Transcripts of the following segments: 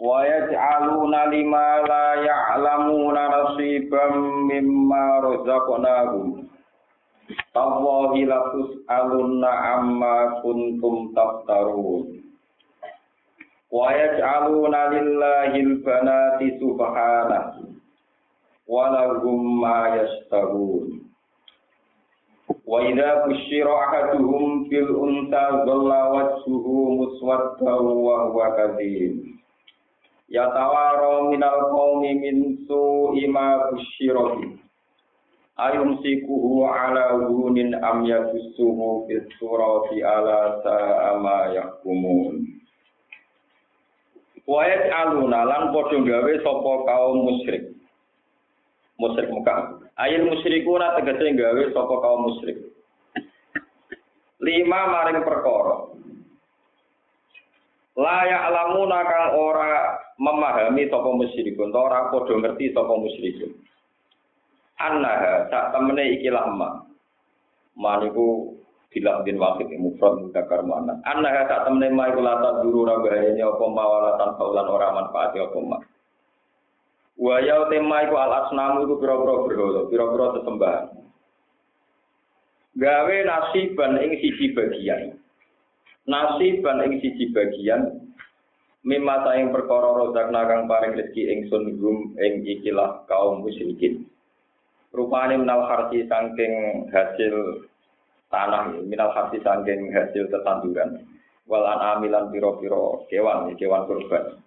Wa yaj'aluna lima la ya'lamuna nasiban mimma razaqnahum. Tallahi la tus'alunna amma kuntum taftarun. Wa yaj'aluna lillahi al-banati subhanahu. Wa lahum ma yashtahun. Wa idza busyira ahaduhum bil unta dhalla wajhuhu muswaddan wa huwa kadhib. Yatawara minal qaumi min su'i ma busyira Ayumsikuhu ala hunin am yadussuhu fis surati ala sa'a ma yahkumun. Wa yaj'aluna lan padha gawe sapa kaum musyrik. Musyrik Mekah. Ayil musyrikuna tegese gawe sapa kaum musyrik. Lima maring perkara. Layak alamuna kang ora memahami sapa musyrikun, ora padha ngerti sapa musyrikun. Annaha sak temene iki lama. Maniku bila bin wakil mufrad mudakar mana. Annaha sak temene ma iku lata duru ora bahayane apa mawalatan faulan ora manfaat apa ma. Wa ya tema iku al asnamu iku pira-pira berhala, pira-pira sesembahan. Gawe nasiban ing siji bagian. Nasiban ing siji bagian mimma saing perkara rozakna kang paring rezeki ingsun gum ing ikilah kaum musyrikin. Rupane minal harti saking hasil tanah, minal harti saking hasil tetanduran. Walan amilan piro-piro kewan, kewan kurban.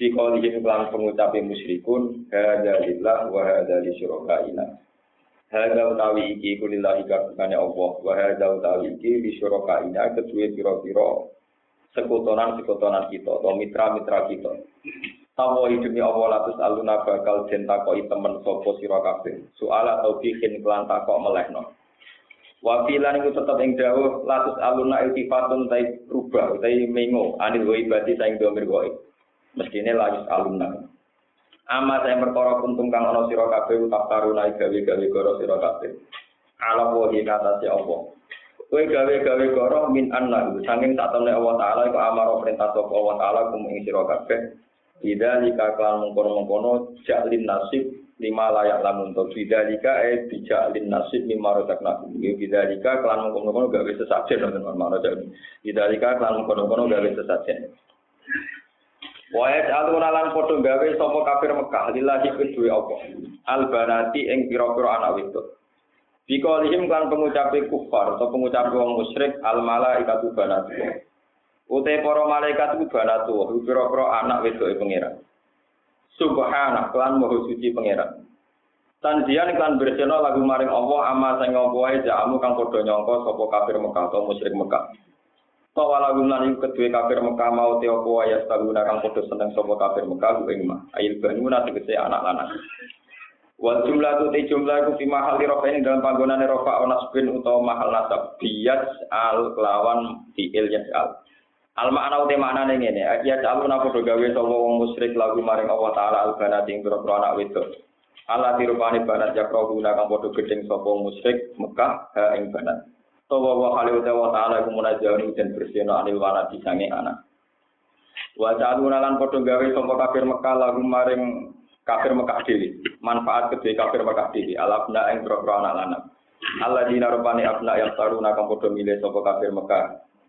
Di kolihim kelang pengucapi musyrikun, hada lillah wa syurakaina. Hada utawi iki kulillahi kabukane Allah, wa hada utawi iki li syurakaina kedua piro-piro sekutonan-sekutonan kita, atau mitra-mitra kita. Tawa hidupnya Allah latus aluna bakal den takoi temen sopo sira kabeh. Soal atau bikin kelan takok melehno. Wafilan itu tetap ing dawuh latus aluna iltifatun tai rubah tai mengo anil ghaibati saing domir ghaib. Mestine latus aluna. Ama saya perkara kuntum kang ana sira kabeh utak taruna gawe-gawe goro sira kabeh. Ala wahi kata si Allah. Kowe gawe-gawe goro min anna saking sak temne Allah taala iku amaro perintah sapa Allah taala kum ing sira kabeh. Tidak jika kalian mengkono-mengkono jaklin nasib lima layak lamun to tidak jika eh bijaklin nasib lima rosak nakum tidak jika kalian mengkono-mengkono gawe sesajen nonton jadi tidak jika kalian mengkono-mengkono gawe sesajen Wayat aluna lan padha gawe sapa kafir Mekah lillahi kedue apa albanati ing pira-pira anak wedok Bikolihim kan pengucapi kufar atau pengucapi wong musyrik al malaikatu banatu Utai para malaikat itu banatu, pira-pira anak wedoke pangeran. Subhanallah, kelan moho suci pangeran. Tanjian iklan berseno lagu maring Allah ama sing wae jamu kang padha nyangka sapa kafir Mekah atau musyrik Mekah. Tawa lagu lan iku kafir Mekah mau te apa wae staguna kang padha seneng kafir Mekah ku ing mah. Ail banuna tegese anak lanang. Wal jumlah tu te jumlah ku fi mahal rofa ini dalam panggonane rofa onas bin utawa mahal nasab bias al kelawan fiil yasal. Al makna uti maknane ngene, ya calun apa do gawe sapa wong musyrik lagu maring Allah taala al banati ing pira anak wedok. Allah dirupani banat yakro guna kang padha gedeng sapa musyrik Mekah ha ing banat. Tawa wa khali uti wa taala iku munajjahun dan bersihna anil wanati sange anak. Wa calun lan padha gawe sapa kafir Mekah lagu maring kafir Mekah dhewe. Manfaat kedhe kafir Mekah dhewe. Alabna ing pira anak lanang. Allah dina rupani abna yang taruna kang padha milih sapa kafir Mekah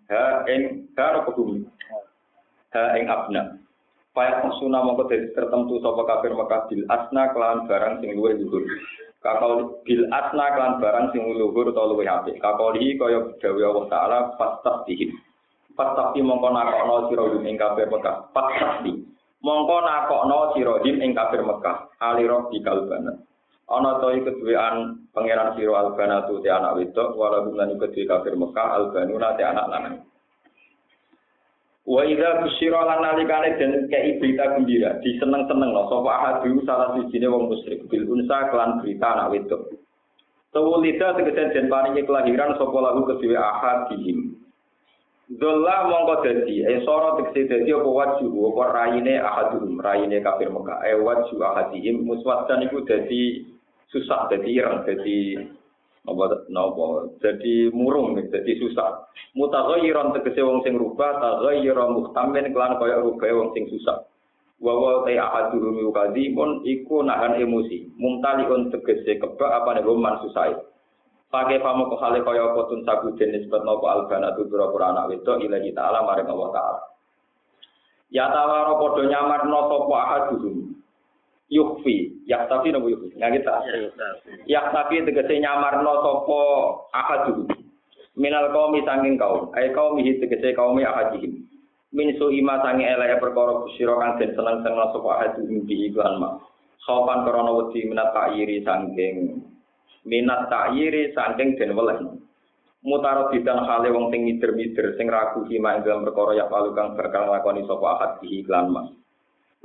ha ing apa bumi ha ing abna Paya maksuna mongko dadi tertentu sapa kafir Mekah bil asna kelan barang sing luwih luhur. Kakau bil asna kelan barang sing luhur utawa luwih apik. Kakoli kaya dawuh Allah taala fastaftihi. Fastafti mongko nakokno sira ing kafir Mekah. Fastafti. Mongko nakokno sira ing kafir Mekah. Ali rabbi kalbana. ana to iku keduwean pangeran sira albanatu te anak wedok wala bulan kedue kafir Mekah albanuna te anak lanang Wa idza busyira lan nalikane den kei berita gembira, diseneng-seneng lho sapa ahadu salah sijine wong musyrik bil unsa kelan berita anak wedok. Tawulida tegese den paringi kelahiran sapa lahu ahad dihim. Dolla mongko dadi, eh soro tegese dadi apa waju apa raine ahadum, raine kafir Mekah. Eh waju ahadihim muswaddan iku dadi susah dadi ireng dadi apa napa? Jadi murung jadi susah. Mutaghayyiran tegese wong sing rubah taghayyira muhtamin kelan kaya rubah wong sing susah. Wa wa ta ahaduhum yuqadimun iku nahan emosi. Mumtaliun tegese kebak apa nek man susah. Pakai pamo ke hale kaya apa tun sabu jenis bet nopo albana tu pura-pura anak wedok ilahi ta'ala maring Allah ta'ala. Ya tawaro podo nyamar no sopo ahaduhum yukfi yak tapi nopo yukfi nggak kita. Yak tapi tegese nyamarno sopo ahadu? Minal kaum sanging kaum. Ay kaum mihi tegese kaum ahadihim. Min su ima sangi elek perkara kusira kang den seneng seneng sapa ahadu bi iklan ma sopan krana wedi minat ta'yiri sangking minat ta'yiri sangking den weleh. Mutaro bidang hale wong sing mider-mider sing ragu hima ing dalam perkara ya palu kang bakal nglakoni sapa ahad bi iklan ma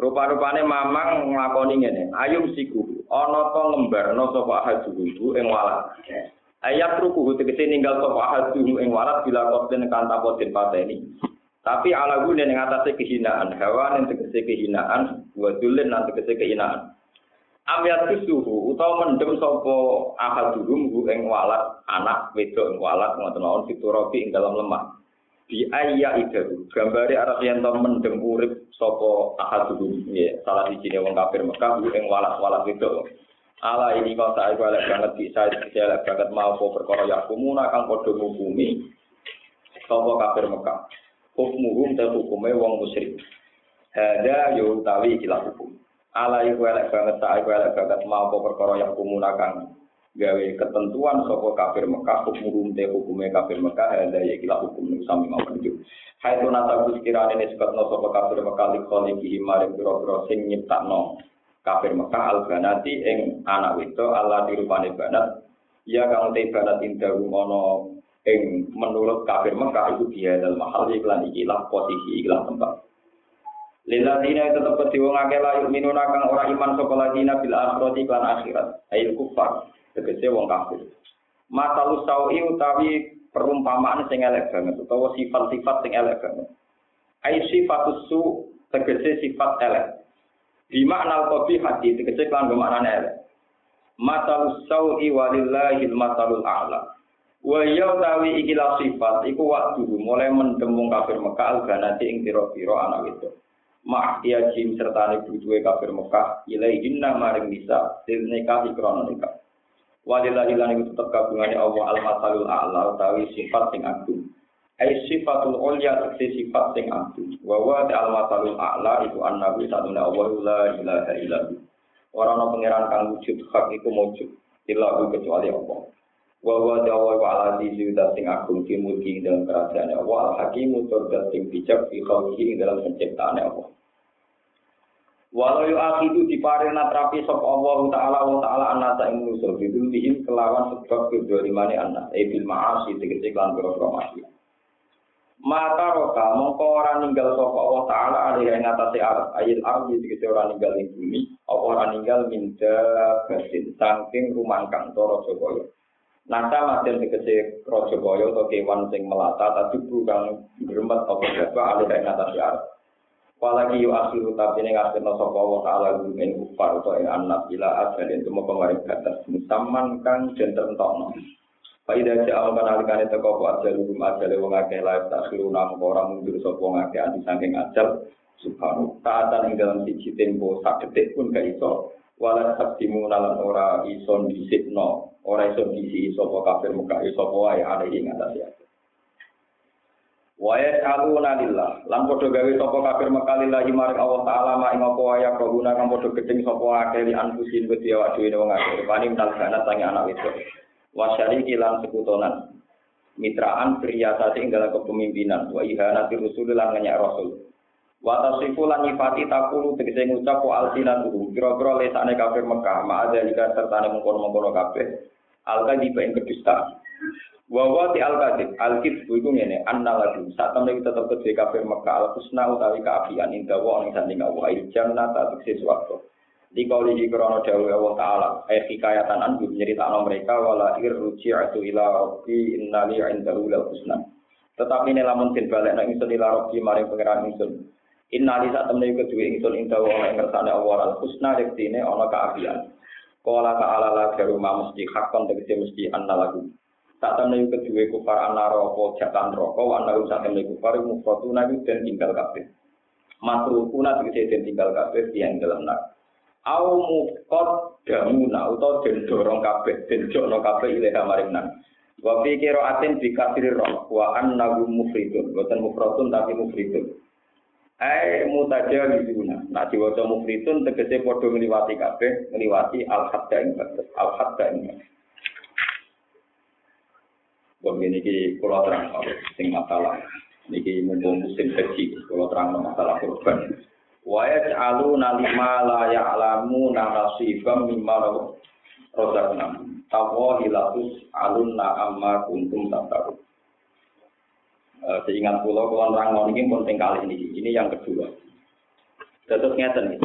Rupa-rupane mamang nglakoni ngene. Ayum siku ana to ngembarno sapa hajuhu ing walat. Ayat rukuh tegese ninggal sapa hajuhu ing walat bila koden kan tanpa den pateni. Tapi ala gune ning atase kehinaan, hawa ning tegese kehinaan, wa dulen nang tegese kehinaan. Amyat suhu utawa mendem sapa ahaduhum ing walat anak wedok ing walat ngoten mawon fiturabi ing dalam lemah. Di ayya itu gambare arep yen to mendem urip sapa ahadul ya salah siji wong kafir Mekah ing walas-walas itu. Ala ini kok sak iku elek banget bisa elek banget mau perkara ya kumuna kang padha ngukumi sapa kafir Mekah. Hukmuhum ta hukume wong musyrik. Hada yo tawi ikilah hukum. Ala iku elek banget sak iku elek banget mau perkara ya kumuna kang gawe ketentuan saka kafir Mekah hukum te hukume kafir Mekah ada ya kila hukum ning sami mawon iki hai to nata sekirane nisbatno saka kafir Mekah likoni iki mare pira-pira sing nyiptakno kafir Mekah albanati ing anak wedok Allah dirupane banat. Ya kang te banat indah ana ing menurut kafir Mekah itu dia dalam mahal iklan ikilah posisi ikilah tempat. Liladina tetap ketiwong akeh layu minuna kang ora iman sapa ladina bil akhirati iklan akhirat ayil kufar tegese wong kafir. Masalu sawi utawi perumpamaan sing elek banget utawa sifat-sifat sing elek banget. Ai sifatus su tegese sifat elek. Di makna kopi hati tegese kan bermakna elek. Masalu sawi walillahi masalul a'la. Wa ya utawi ikilah sifat iku waktu mulai mendemung kafir Mekah al-ganati ing pira-pira anak. Mak ya jim serta bujuwe kafir Mekah ilaihinna maring nisa til nikah ikrono nikah. Walillahi lan iku tetep Allah al-masalul a'la utawi sifat sing agung. Ai sifatul ulya tegese sifat sing agung. Wa al-masalul a'la iku annabi satuna Allah la ilaha illallah. Ora ana pangeran kang wujud hak iku wujud illa kecuali Allah. Wa wa dawa wa ala dizi sing agung di mulki dalam kerajaan Allah al-hakim tur sing bijak fi khalqi dalam penciptaan Allah. Walau yu akhidu diparing natrapi sop Allah Ta'ala wa Ta'ala anasa ing manusa bidulihim kelawan sebab kedolimane anak e bil ma'asi tegese lan boro masih. Mata roka mongko ora ninggal sapa Allah Ta'ala alih ing atase arep ayil ardi tegese ora ninggal ing bumi apa ora ninggal minda basin saking rumangkang toro Jokoyo. Nasa maden tegese Raja Boyo atau kewan sing melata tapi bukan gremet apa jaba alih ing atase Apalagi yu akhiru tapi ini ngasih no sopa wa ta'ala gumin kufar atau yang anak ila ajal itu mau kemarin batas musaman kang jenter entokno. Faidah ja'al kan alikane teko apa ajal hukum ajal wong akeh laif tak siru nama orang mundur sopa wong anti sangking ajal subhanu taatan ing dalam siji tempo sak detik pun gak iso walau sabdimu nalan ora ison disikno ora ison disi sopa kafir muka iso poai ada ing atas ya. Wa yas'aluna lillah. Lan padha gawe sapa kafir Mekah lillahi maring Allah taala ma ing apa waya kaguna kang padha gedeng sapa akeh li anfusin wedi awak dhewe wong akeh. Pani sanat tangi anak wedok. Wa syariki lan sekutonan. Mitraan priyasati ing dalam kepemimpinan wa ihanati rusul lan ngenyak rasul. Wa tasifu lan nyifati takulu tegese ngucap wa alsinatu kira-kira lesane kafir Mekah ma ada serta sertane mengkono-mengkono kabeh. Alka di ing kedustaan. Wa wa ti al kadib al kidbu iku ngene anna lagi sak temne tetep kedhe kafir Mekah al husna utawi kaafian ing dawa ning sanding Allah il jannah ta tekse swarga. Di kauli di krono dawe Allah taala eh hikayatan an nyeritakno mereka wala irji'atu ila rabbi innali indahu lal husna. Tetapi ini lamun den balik nang ingsun ila rabbi maring pangeran ingsun. Innali sak temne kedue ingsun ing dawa ing kersane Allah al husna rektine ana kaafian. Kala ta'ala la garu mesti hakon tegese mesti anna lagu. Saat temen kedua kufar anaro apa jatan rokok, anaru saat temen kufar mufrotuna itu dan tinggal kabeh. Masrukuna tegese dan tinggal kabeh yang dalam nak. Au mufkot damuna atau den dorong kabeh, den jokno kabeh ilaha maring nan. Wa fi qira'atin bi kasri roh wa annahu mufridun, boten mufrotun tapi mufridun. Ai mutajawizuna. Nah diwaca mufridun tegese padha ngliwati kabeh, ngliwati al-hadda ing batas, al-hadda ing. Wong ini ki kalau terang sing masalah. Niki mumpung musim haji, kalau terang masalah korban. Wa yaj'alu nalima la ya'lamu nasibam mimma rozakna. Tawa hilatus alun amma kuntum tataru. Seingat pulau kalau terang ini penting kali ini. Ini yang kedua. Terus ngeten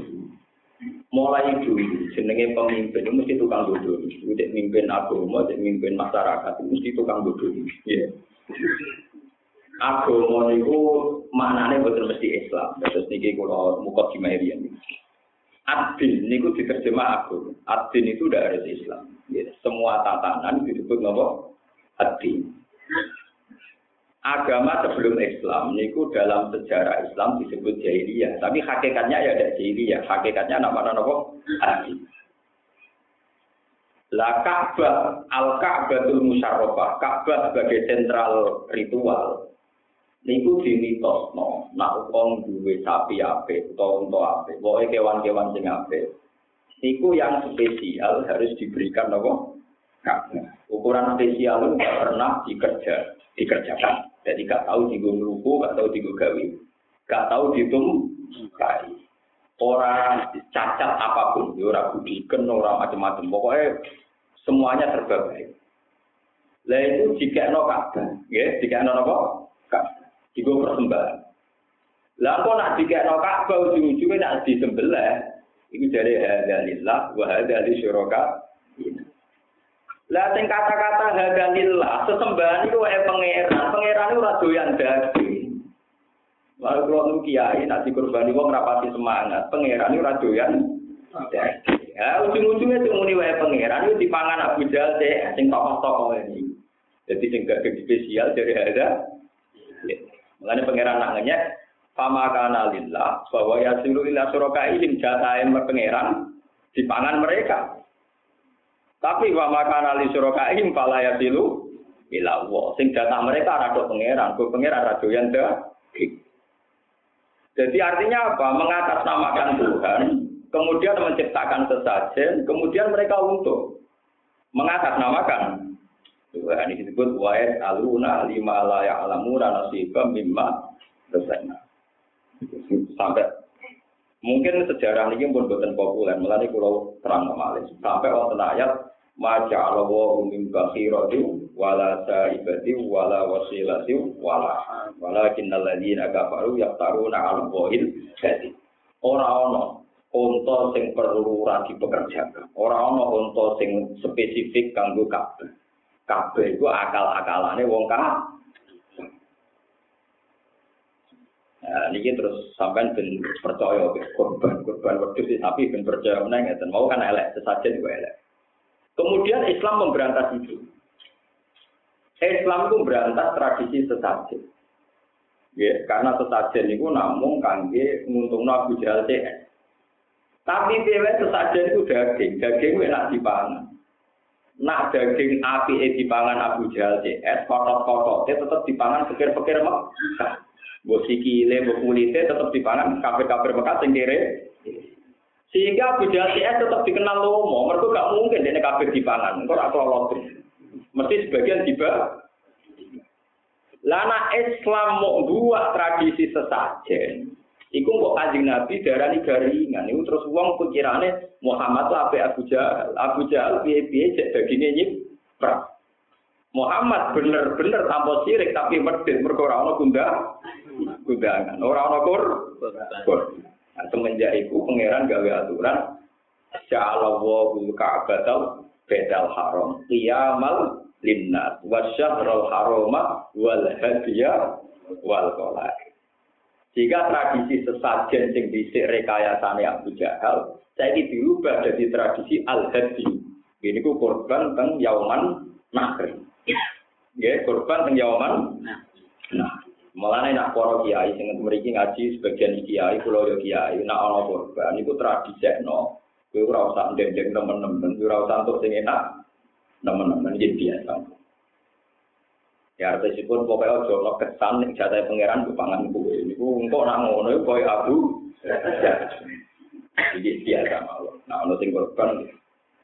mulai dulu jenenge pemimpin itu mesti tukang bodoh udah mimpin agama udah mimpin masyarakat itu mesti tukang bodoh ya agama itu maknanya betul mesti Islam. Terus niki kalau mukot ini adin niku diterjemah agama. Adin itu udah harus Islam. Ya. semua tatanan disebut nopo adin agama sebelum Islam niku dalam sejarah Islam disebut jahiliyah, tapi hakikatnya ya ada jahiliyah, hakikatnya nama nama Adi. La Ka'bah al Ka'batul Musyarrafah, Ka'bah sebagai sentral ritual. Niku dimitosno, nak wong duwe sapi ape utawa unta ape, pokoke kewan-kewan sing ape. Niku yang spesial harus diberikan apa? Ka'bah. Ukuran spesial itu tidak pernah dikerja, dikerjakan. Jadi gak tahu di ruku, gak tahu di gawe, gak tahu di kai. Orang cacat apa pun, ya orang budikan, orang macam-macam. Pokoknya semuanya serba baik. Lah itu jika no kata, ya, jika no apa? Kata. Jika persembahan. Lah kok nak jika no kata, ujung-ujungnya nak disembelih, itu dari hadalillah wa hadali syuraka. Lah sing kata-kata hadanillah, sesembahan itu wae pangeran. Pangeran ora doyan daging. Lalu kalau nu kiai nak dikurbani wong rapati semangat, pangeran ora doyan daging. Ya ujung-ujungnya cuma muni wae pangeran itu dipangan Abu Jahal teh sing tokoh-tokoh ini. Jadi sing gak spesial dari ada. Mengenai pangeran nak ngenyek, Fama kana lillah, bahwa yasilu ila surakaihim jatahe pangeran dipangan mereka. Tapi wa makana li syurakaihim fala yasilu ila Allah. Sing data mereka rada pangeran, go pangeran rada yang Jadi artinya apa? Mengatasnamakan Tuhan, kemudian menciptakan sesajen, kemudian mereka untuk mengatasnamakan Tuhan ini disebut wa'id aluna lima la ya'lamuna nasibam mimma resena. Sampai Mungkin sejarah ini pun bukan populer, melani pulau terang kemarin. Sampai wonten ayat Maja Allah min bakhirati wala saibati wala wasilati wala walakin alladziina kafaru yaftaruna 'ala Allahil jadi ora ana unta sing perlu ora dipekerjakan. Ora ana unta sing spesifik kanggo kabeh. Kabeh iku akal-akalane wong kabeh Nah, ini terus sampai ben percaya korban korban waktu sapi ben percaya menang ya mau kan elek sesajen gue elek. Kemudian Islam memberantas itu. Islam itu memberantas tradisi sesajen. Ya, karena sesajen itu namun kangge nguntung Abu Jahal CS. Tapi dewe sesajen itu daging, daging enak dipangan. Nak daging api di dipangan Abu Jahal CS, kotot-kototnya tetap dipangan pikir-pikir mak. Mbok sikile, kulite tetap dipangan kafir-kafir Mekah sing kere. Sehingga Jahal CS tetap dikenal lomo, mereka gak mungkin dia kafir dipangan, engkau aku lolos. Mesti sebagian tiba. Lana Islam mau buat tradisi sesajen. Iku kok kanjeng Nabi darani garingan. Iku terus uang pikirannya Muhammad lah Abu Jahal. Abu Jahal piye-piye cek dagingnya nyip perang. Muhammad bener-bener tanpa sirik tapi medit mergo ora ana gunda gundangan. Ora ana kur. Nah, semenjak itu pangeran gawe aturan Sya'allahu ka'batal bedal haram qiyamal wa syahrul harama wal hadiya wal qalai. Jika tradisi sesajen sing dhisik rekayasane Abu Jahal, saya ini dirubah jadi tradisi al-hadi. Ini ku korban teng yauman nakri. Ya, korban teng yauman nah. Malah nak para kiai sing mriki ngaji sebagian kiai kula yo kiai nak ana korban iku tradisekno. Kowe ora usah ndendeng temen-temen, ora usah entuk sing enak. Temen-temen biasa. Ya artisipun pokoknya ojo ono kesan ning jatah pangeran ku pangan kowe. Niku engko nak ngono koyo abu. Iki biasa mawon. Nah ono sing korban.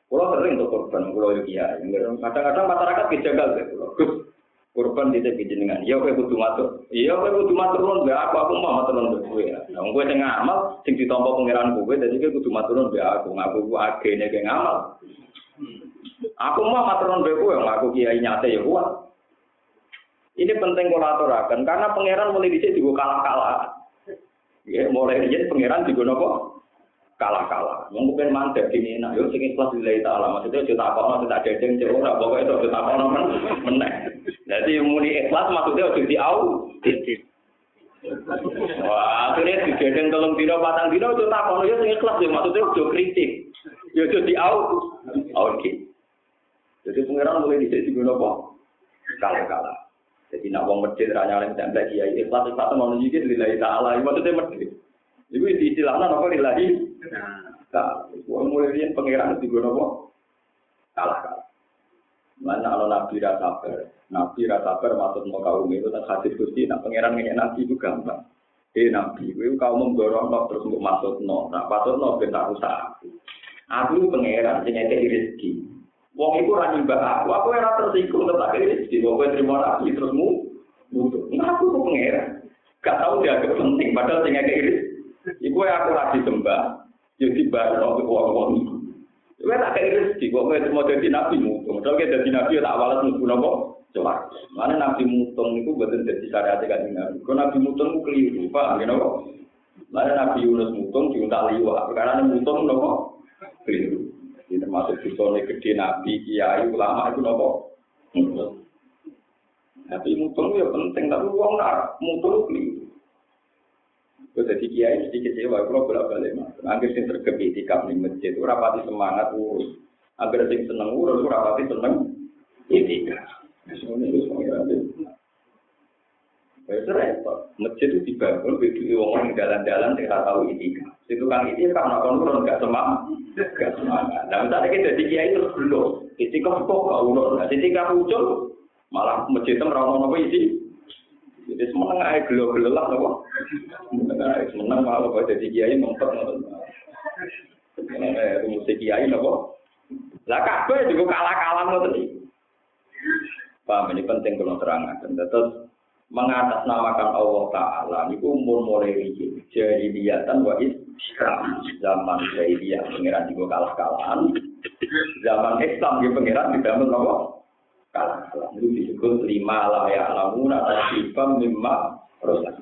Kulo sering untuk korban, kulo yo kiai. Kadang-kadang masyarakat deh kulo. Korban tidak dengan ya kowe kudu matur. Iya kowe kudu matur nuwun aku aku mau matur kowe ya. Wong kowe sing ngamal sing ditampa pangeran kowe dadi kowe kudu matur nuwun aku ngaku ku agene ke ngamal. Aku mau matur nuwun kowe. Ngaku kiai nyate ya kuat. Ini penting kalau aturakan karena pangeran mulai dhisik digo kalah-kalah. Ya mulai riyen pangeran digo napa? Kalah-kalah. Mungkin mandek ini, nah, yuk sing ikhlas lillahi ta'ala. Maksudnya, kita apa tidak dedeng, pokoknya itu kita apa men, meneh. Jadi, muni ikhlas, maksudnya, udah di au. Wah, akhirnya di dedeng tolong dino, patang dino, itu tak apa, yuk sing ikhlas, ya, maksudnya, udah kritik. Yuk, udah di au. Oke. Jadi, pengiran mulai di sini guna apa? Kalah-kalah. Jadi, nak wong masjid, ranya oleh tembak, ya, ikhlas, ikhlas, mau nunjukin lillahi ta'ala. Maksudnya, masjid. Iku di istilahnya apa lillahi Nah, mulai dia pangeran di gunung apa? Kalah kalah. Mana kalau nabi rasa sabar, nabi rasa sabar masuk mau kaum itu tak hadis gusti, nah pangeran ini nabi itu gampang. Eh nabi, itu kaum mendorong no, terus untuk masuk no, nah masuk no bentar rusak. Aku pangeran sing ngekek rezeki. Wong iku ra nyembah aku, aku ora tersinggung tetap rezeki. Wong kowe terima nabi terus mu butuh. Nah aku tuh pangeran. Gak tahu dia penting, padahal sing ngekek rezeki. Iku aku ra disembah, jadi untuk uang-uang itu. Kowe tak kira rezeki, kok kowe mau jadi nabi mutung. Kalau kita jadi nabi tak walas mlebu napa? Coba. Mana nabi mutung itu betul jadi syariat kan nabi. Kok nabi mutung itu keliru, paham ya napa? Mana nabi Yunus mutung diuntal liwat. Karena mutung napa? Keliru. Ini termasuk bisone gede nabi, kiai, ulama itu napa? Tapi mutung ya penting, tapi uang nak mutung keliru. Gue jadi kiai mesti kecewa, kalau bolak balik mas. Angger sing tergepi di nih masjid, itu rapati semangat urus. Angger sing seneng urus, rapati seneng itikaf. Semuanya itu semuanya ada. Itu repot. Masjid itu dibangun, begitu orang jalan-jalan tidak tahu itikaf. Itu kan itu karena kon nggak semangat, nggak semangat. Nah misalnya kita jadi kiai terus belum, itikaf kok gak urus. Nah muncul, malah masjid itu merawat apa isi. Jadi semeneng aja gelo-gelo lah, apa? Semeneng malah kalau jadi kiai mempet Eh, musik kiai apa? Lah kabeh juga kalah-kalah ngoten iki. Paham ini penting kalau terangkan. Terus mengatasnamakan Allah Ta'ala niku umur mulai iki jahiliyatan wa Islam zaman jahiliyah pengiran juga kalah-kalahan zaman Islam di pengiran tidak apa kalah kalah itu disebut lima lah ya lamuna tasifam mimma rosak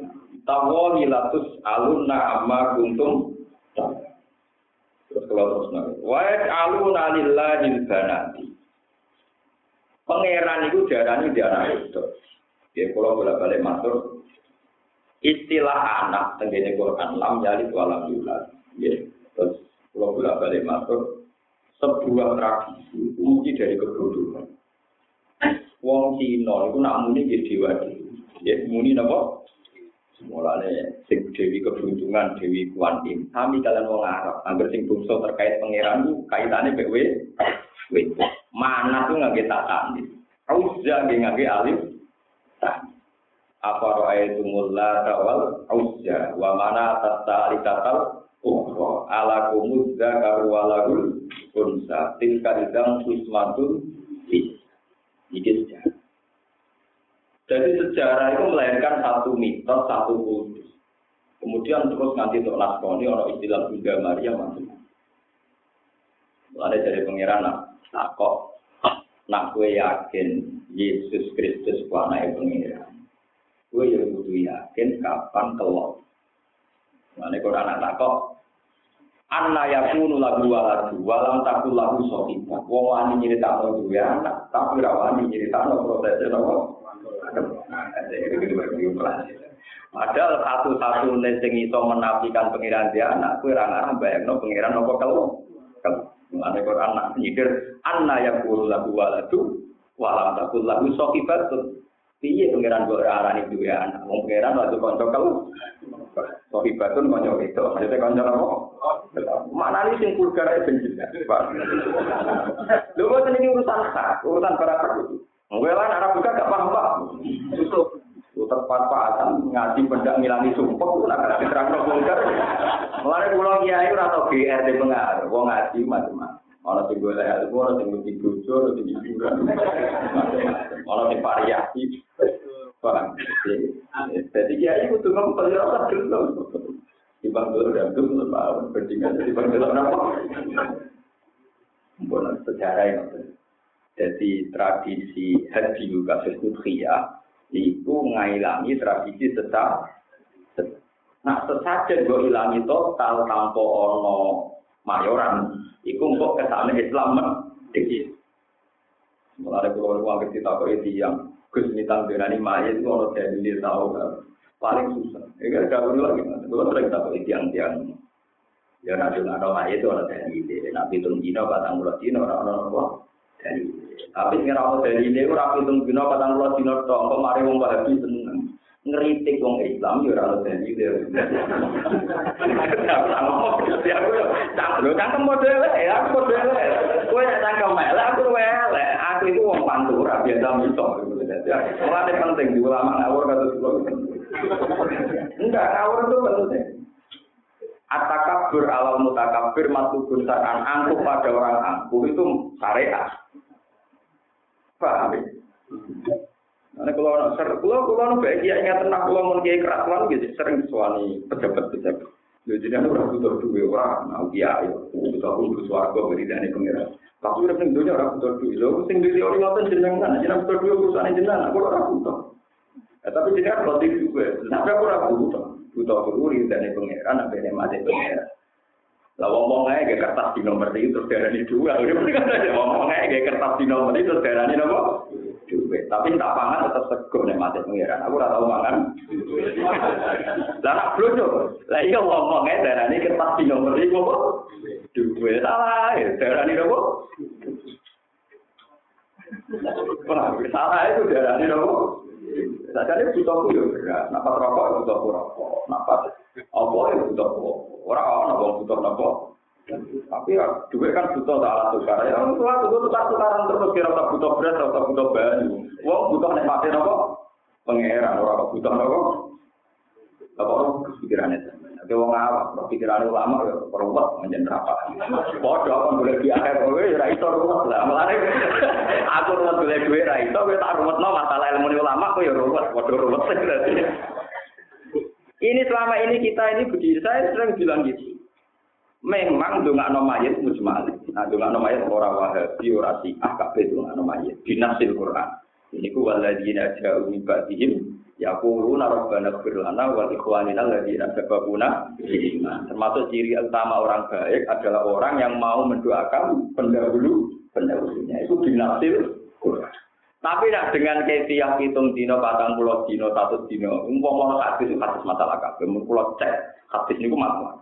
tawali latus alunna amma kuntum. Terus kalau terus nanti wa aluna lillahi banati pangeran itu diarani diarani itu dia kalau bolak balik masuk istilah anak tenggine Quran lam yalid walam yulad. Ya terus kalau bolak balik masuk sebuah tradisi mungkin dari kebodohan wong Cina iku nak muni nggih dewa dewi. muni napa? Mulane sing dewi keberuntungan, dewi kuan im. Kami kalian wong Arab, anggar sing bungsu terkait pangeran kaitane kaitannya BW. Wih, mana tuh nggak kita tanding? Auzza nggih nggih alif apa roa itu mulla kawal wa mana tata ukhra umro ala kumudza karu ala unsa tingkat idang kusmatun Iki sejarah. Jadi sejarah itu melahirkan satu mitos, satu kultus. Kemudian terus nanti untuk naskoni orang istilah Bunda Maria masuk. Ada dari pangeran nak kok nak gue yakin Yesus Kristus ku anake pengiran. Kowe ya kudu yakin kapan kelok. Mane kok anak takok Anna yakunu lagu waladu walam takul lagu sohiba. Wong wani nyeritakno duwe anak, tapi ra wani nyeritakno prosesnya nopo. Padahal satu-satu sing iso menafikan pengiran dia anak, kue ra ngarang bayangno pengiran nopo kalau. Mane Quran nak nyikir anna yakunu lagu waladu walam takul lagu sohibatun. Piye pangeran kok ora arani duwe anak? Wong pangeran waktu kanca kalau Sohibatun kanca itu, maksudnya kanca apa? Mana nih sing vulgar ae ben jelas. Lho kok ini urusan hak, urusan para itu. Ngela anak buka gak paham pak. Putar pas-pasan ngaji pendak ngilangi sumpah, itu nak ada terang vulgar. Mulai pulau kiai ora tau GR di pengaruh, wong ngaji macam-macam. Ono sing golek ilmu, ono sing mesti bojo, ono sing hiburan. Ono sing variasi. Paham? Jadi ya itu tuh kamu perlu apa dulu. Di bangku dan tuh tahu berdingan di bangku apa? Bukan sejarah yang jadi tradisi haji kasus udhiyah itu ngailangi tradisi sesat. Nah, sesajen gue ilangi total tanpa ono mayoran iku kok kesane Islam mesti Mulai keluar uang ke kita ke itu yang Gus Nitan Birani Mayat itu orang saya dulu e tahu paling susah. Ini kan kamu lagi nanti. Kalau sering kita ke itu yang yang yang nanti ada Mayat itu orang saya dulu. E. Nabi Tung Dino e. batang bulat Dino orang orang tua. Tapi sekarang orang saya dulu itu Nabi Tung Dino batang bulat Dino toh kemarin mau bahas seneng. Ngeritik wong Islam yo ora ono dadi yo. Lho cangkem model ya aku model. Kowe nek cangkem elek aku elek. Aku itu wong pantura biasa miso. Mulane penting di ulama ngawur kata kula. Enggak ngawur itu penting. Atakabur alal mutakabir matubun sakan angkuh pada orang angkuh itu syariat. Paham ya? Karena kalau orang ser, kalau kalau orang baik ya ingat tenang kalau mau kiai kerasuan gitu sering suami pejabat pejabat. Jadi jadi orang butuh duit orang mau kiai, butuh aku butuh suarga beri dana pengiran. Tapi udah sing dunia orang butuh duit, lo sing duit orang ngotot jenengan, jenengan butuh duit urusan jenengan, aku orang butuh. Tapi jenengan di duit, tapi aku orang butuh, butuh beri dana pengiran, apa yang mati pengiran. Lah wong ae kertas di nomor itu terus darani dua. Wong ae gak kertas di nomor itu terus darani napa? duit. Tapi tak pangan tetap sego nek mati pengiran. Aku ora tau mangan. Lah nak blojo. Lah iya ngomong ae darani kertas di nomor iku apa? Duit salah, darani nopo? Salah itu darani nopo? Sajane butuh ku yo berat. Napa rokok butuh rokok. Napa apa ya butuh ora ana wong butuh napa? Tapi ya, duit kan butuh salah tukar. Ya, orang tua butuh tukar tukaran terus kira tak butuh beras, tak butuh banyu. Wong butuh nek mati nopo? Pangeran ora butuh nopo? Apa pikirannya? Tapi wong awak, pikiran ulama ya peruwet menjen apa? Padha apa boleh biaya kowe ora iso ruwet lah. Mulane aku ruwet boleh duit ra iso kowe tak ruwetno masalah ilmu ulama kowe ya ruwet, padha ruwet. Ini selama ini kita ini begini, saya sering bilang gitu. memang dongakno mayit mujmal. Nah dongakno mayit ora wahabi ora syiah kabeh dongakno mayit binasil Quran. Ini ku waladina ja'u min ba'dihim yaquluna rabbana ighfir lana wa ikhwanina alladziina sabaquna iman. Termasuk ciri utama orang baik adalah orang yang mau mendoakan pendahulu pendahulunya. Itu binasil Quran. Tapi nak dengan kefiah hitung dino, patang pulau dino, satu dino, umpama hadis itu hadis masalah kabeh, mun kula cek hadis niku masalah.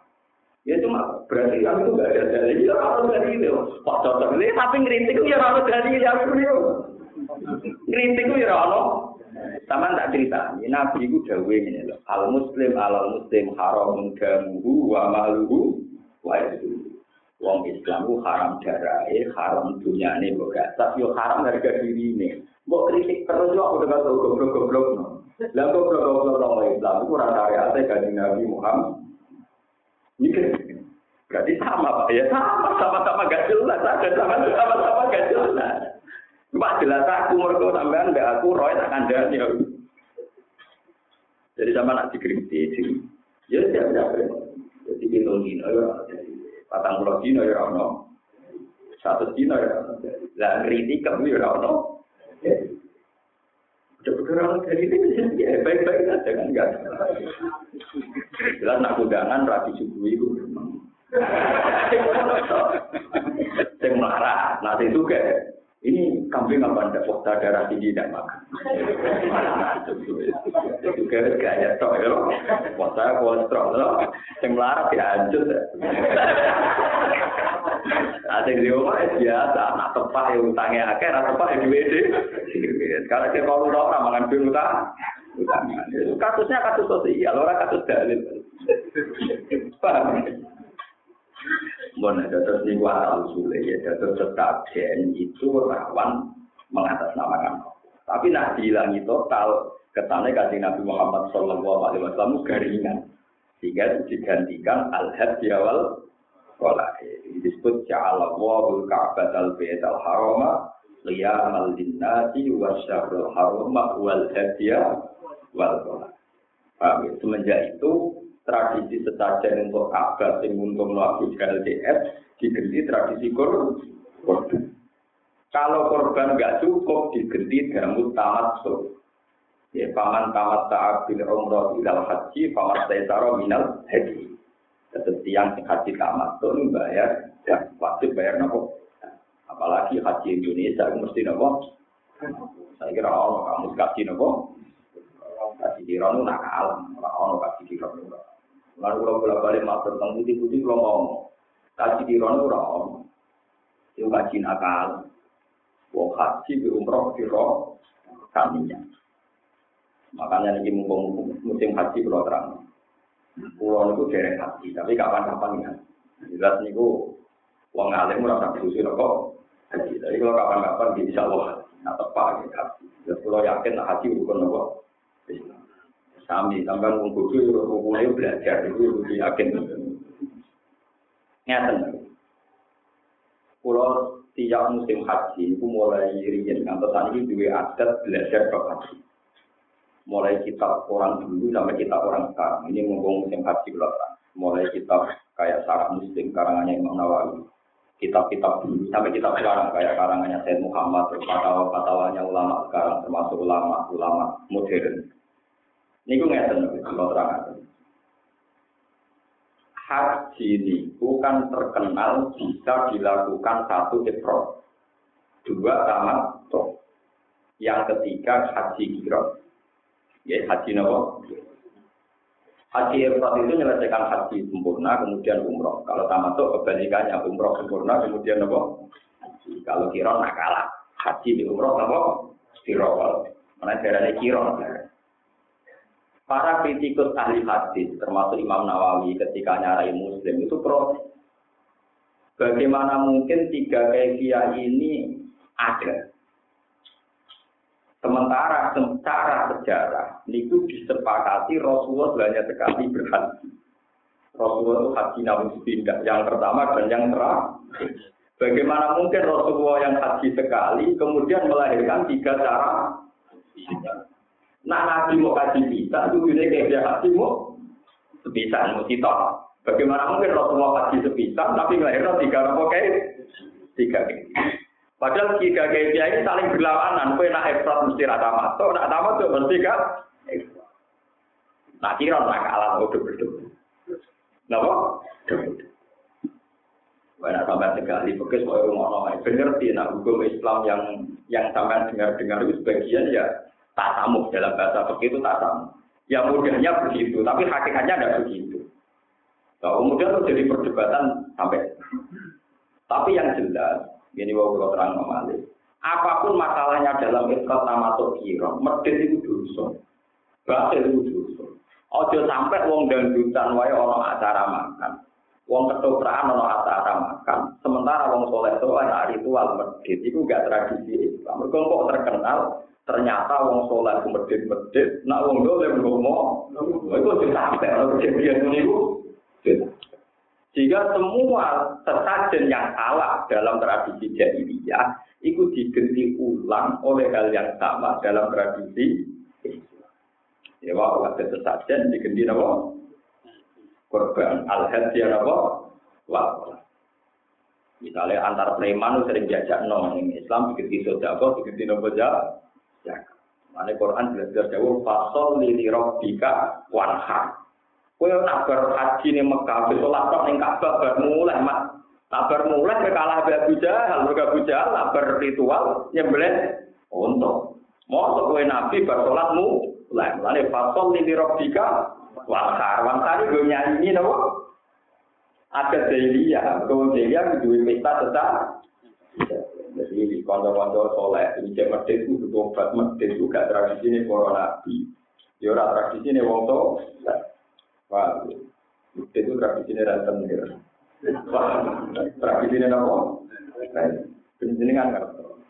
Ya cuma berarti kan itu gak ada dalil. Ya harus dari itu. Pak cocok ini tapi ngerintik itu ya harus dari yang itu. Ngerintik itu ya harus. Sama tak cerita. Ini Nabi itu dawe ini. Al muslim al muslim haram damuhu wa maluhu wa itu. Wong Islam itu haram darai, haram dunia ini, tapi haram harga diri ini. Mbok kritik terus yo aku dengar goblok-goblok. Lah goblok-goblok orang Islam itu rasa ate kanjeng Nabi Muhammad mikir. Berarti sama Pak ya, sama sama-sama gak jelas, ada sama-sama sama gak jelas. Cuma jelas aku mergo sampean mbak aku roy tak kandhani ya. Jadi sama nak dikritik Ya siap siap. Jadi hitung dino ya. Patang pulau dino ya ono. Satu dino ya ono. Lah kritik kamu ya ono. Udah bergerak dari ini, ya baik-baik saja kan enggak. Jelas nak undangan rapi subuh itu. Sing marah, nanti itu kayak ini kambing apa anda fakta darah tinggi dan makan. Itu kayak gaya tok ya, fakta kolesterol loh. Yang melarat ya hancur. Ada di rumah ya biasa, nak tepak ya utangnya akeh, nak tepak ya duit Sekarang kita kalau orang makan duit utang, kasusnya kasus sosial, orang kasus dalil. Bon, dados niku asal usule ya, dados setajen itu rawan mengatasnamakan Tapi nah dihilangi total, ketane kasih Nabi Muhammad Shallallahu Alaihi Wasallam garingan, sehingga digantikan al-had di awal sekolah. Ini disebut wabul Ka'bah al-Bayt al-Harama liyamal linnasi wa syahrul harama wal hadiya wal Paham ya? Semenjak itu tradisi sesajen untuk Ka'bah sing untuk melakukan LDF diganti tradisi korban. Kalau korban nggak cukup diganti damut tamat so. Ya, paman tamat taat bil umroh ilal haji, paman taitaro minal haji. Tetap sing haji tamat tuh bayar, ya wajib bayar nopo. Apalagi haji Indonesia mesti nopo. Saya kira Allah kamu kasih nopo. Kasih dironu nakal, orang kasih dironu. Lalu kalau bolak balik matur tentang putih putih kalau ngomong, kaji di rono rom, itu kaji nakal, wong haji di umroh di roh kaminya. Makanya ini mumpung musim haji kalau terang, pulau itu derek haji, tapi kapan-kapan ya. Jelas niku wong alim tak disusun kok haji. Tapi kalau kapan-kapan bisa wah, tepat gitu haji. Jadi kalau yakin haji rukun kok. Islam. Sami, sampai mengkudu, mulai belajar, itu yakin. Ngeten. Pulau tiap musim haji, itu mulai riyen ngantos ini dua adat belajar ke haji. Mulai kitab orang dulu sampai kitab orang sekarang. Ini ngomong musim haji belakang. Mulai kitab kayak sarah muslim karangannya Imam Nawawi. Kitab-kitab dulu sampai kitab sekarang kayak karangannya Said Muhammad, terus fatwa-fatwanya ulama sekarang termasuk ulama-ulama modern Niku ngeten kalau terang. Haji niku kan terkenal bisa dilakukan satu ifrat. Dua tamattu. Yang ketiga haji kirot. Ya haji nopo? Haji ifrat itu menyelesaikan haji sempurna kemudian umroh. Kalau tamattu kebalikannya umroh sempurna kemudian nopo? Kalau kirot nak kalah. Haji di umroh nopo? Kirot. Mana darahnya kirot. Para kritikus ahli hadis, termasuk Imam Nawawi ketika nyarai Muslim itu protes. Bagaimana mungkin tiga kefiah ini ada? Sementara secara sejarah, itu disepakati Rasulullah banyak sekali berhaji. Rasulullah itu haji namun sepindah, yang pertama dan yang terakhir. Bagaimana mungkin Rasulullah yang haji sekali, kemudian melahirkan tiga cara Nah, nabi mau kaji bisa, itu ini kayak dia haji mau sebisa, mau kita. Bagaimana mungkin Rasulullah kaji sebisa, tapi melahirkan tiga nopo kayak tiga Padahal tiga kayak dia ini saling berlawanan. Kue nak efrat mesti rata masuk, nak tamat tuh mesti kan. Nah kira nak kalah udah berdua. Napa? Banyak sampai sekali bekas mau nomor bener sih, nah hukum Islam yang yang sampai dengar-dengar itu sebagian ya tasamuh dalam bahasa begitu tasamuh. Ya mudahnya begitu, tapi hakikatnya tidak begitu. Nah, kemudian terjadi perdebatan sampai. Tapi yang jelas, ini mau kalau terang memalik. Apa pun masalahnya dalam ikhlas nama kira, medit itu dosa. Bahasa itu dosa. Ojo sampai wong dangdutan wae orang acara makan. Wong ketoprakan ono acara makan. Sementara wong soleh soleh ritual medit itu gak tradisi Islam. Kok terkenal ternyata wong soleh medit medit, nak wong dole ngomo, itu sampai kejadian ini Jika semua sesajen yang salah dalam tradisi jahiliyah itu diganti ulang oleh hal yang sama dalam tradisi Islam. Ya, wah, ada sesajen diganti apa? Korban al-hadiyah apa? Wah, Misalnya antar preman sering diajak no, Islam diganti sodako, diganti nopo jahat. Mane Quran belajar jauh fasol lili robbika wanha. Kowe nak ber haji ning Mekah, salat tok ning Ka'bah bar mulai mak. Tak bar mulai kowe kalah be Abu Jahal, mergo Abu Jahal nak ber ritual nyembelih untuk. Mosok kowe nabi mulai. Mane fasol lili robbika wanha. Wanha iki nyanyi napa? Ada Delia, kalau Delia duwe pesta tetap jadi konco-konco soleh, ini cek medit itu obat medit itu gak tradisi ini para nabi. Ya ora tradisi ini to. Wah, medit itu tradisi ini ranten ya. Tradisi ini apa? Ini kan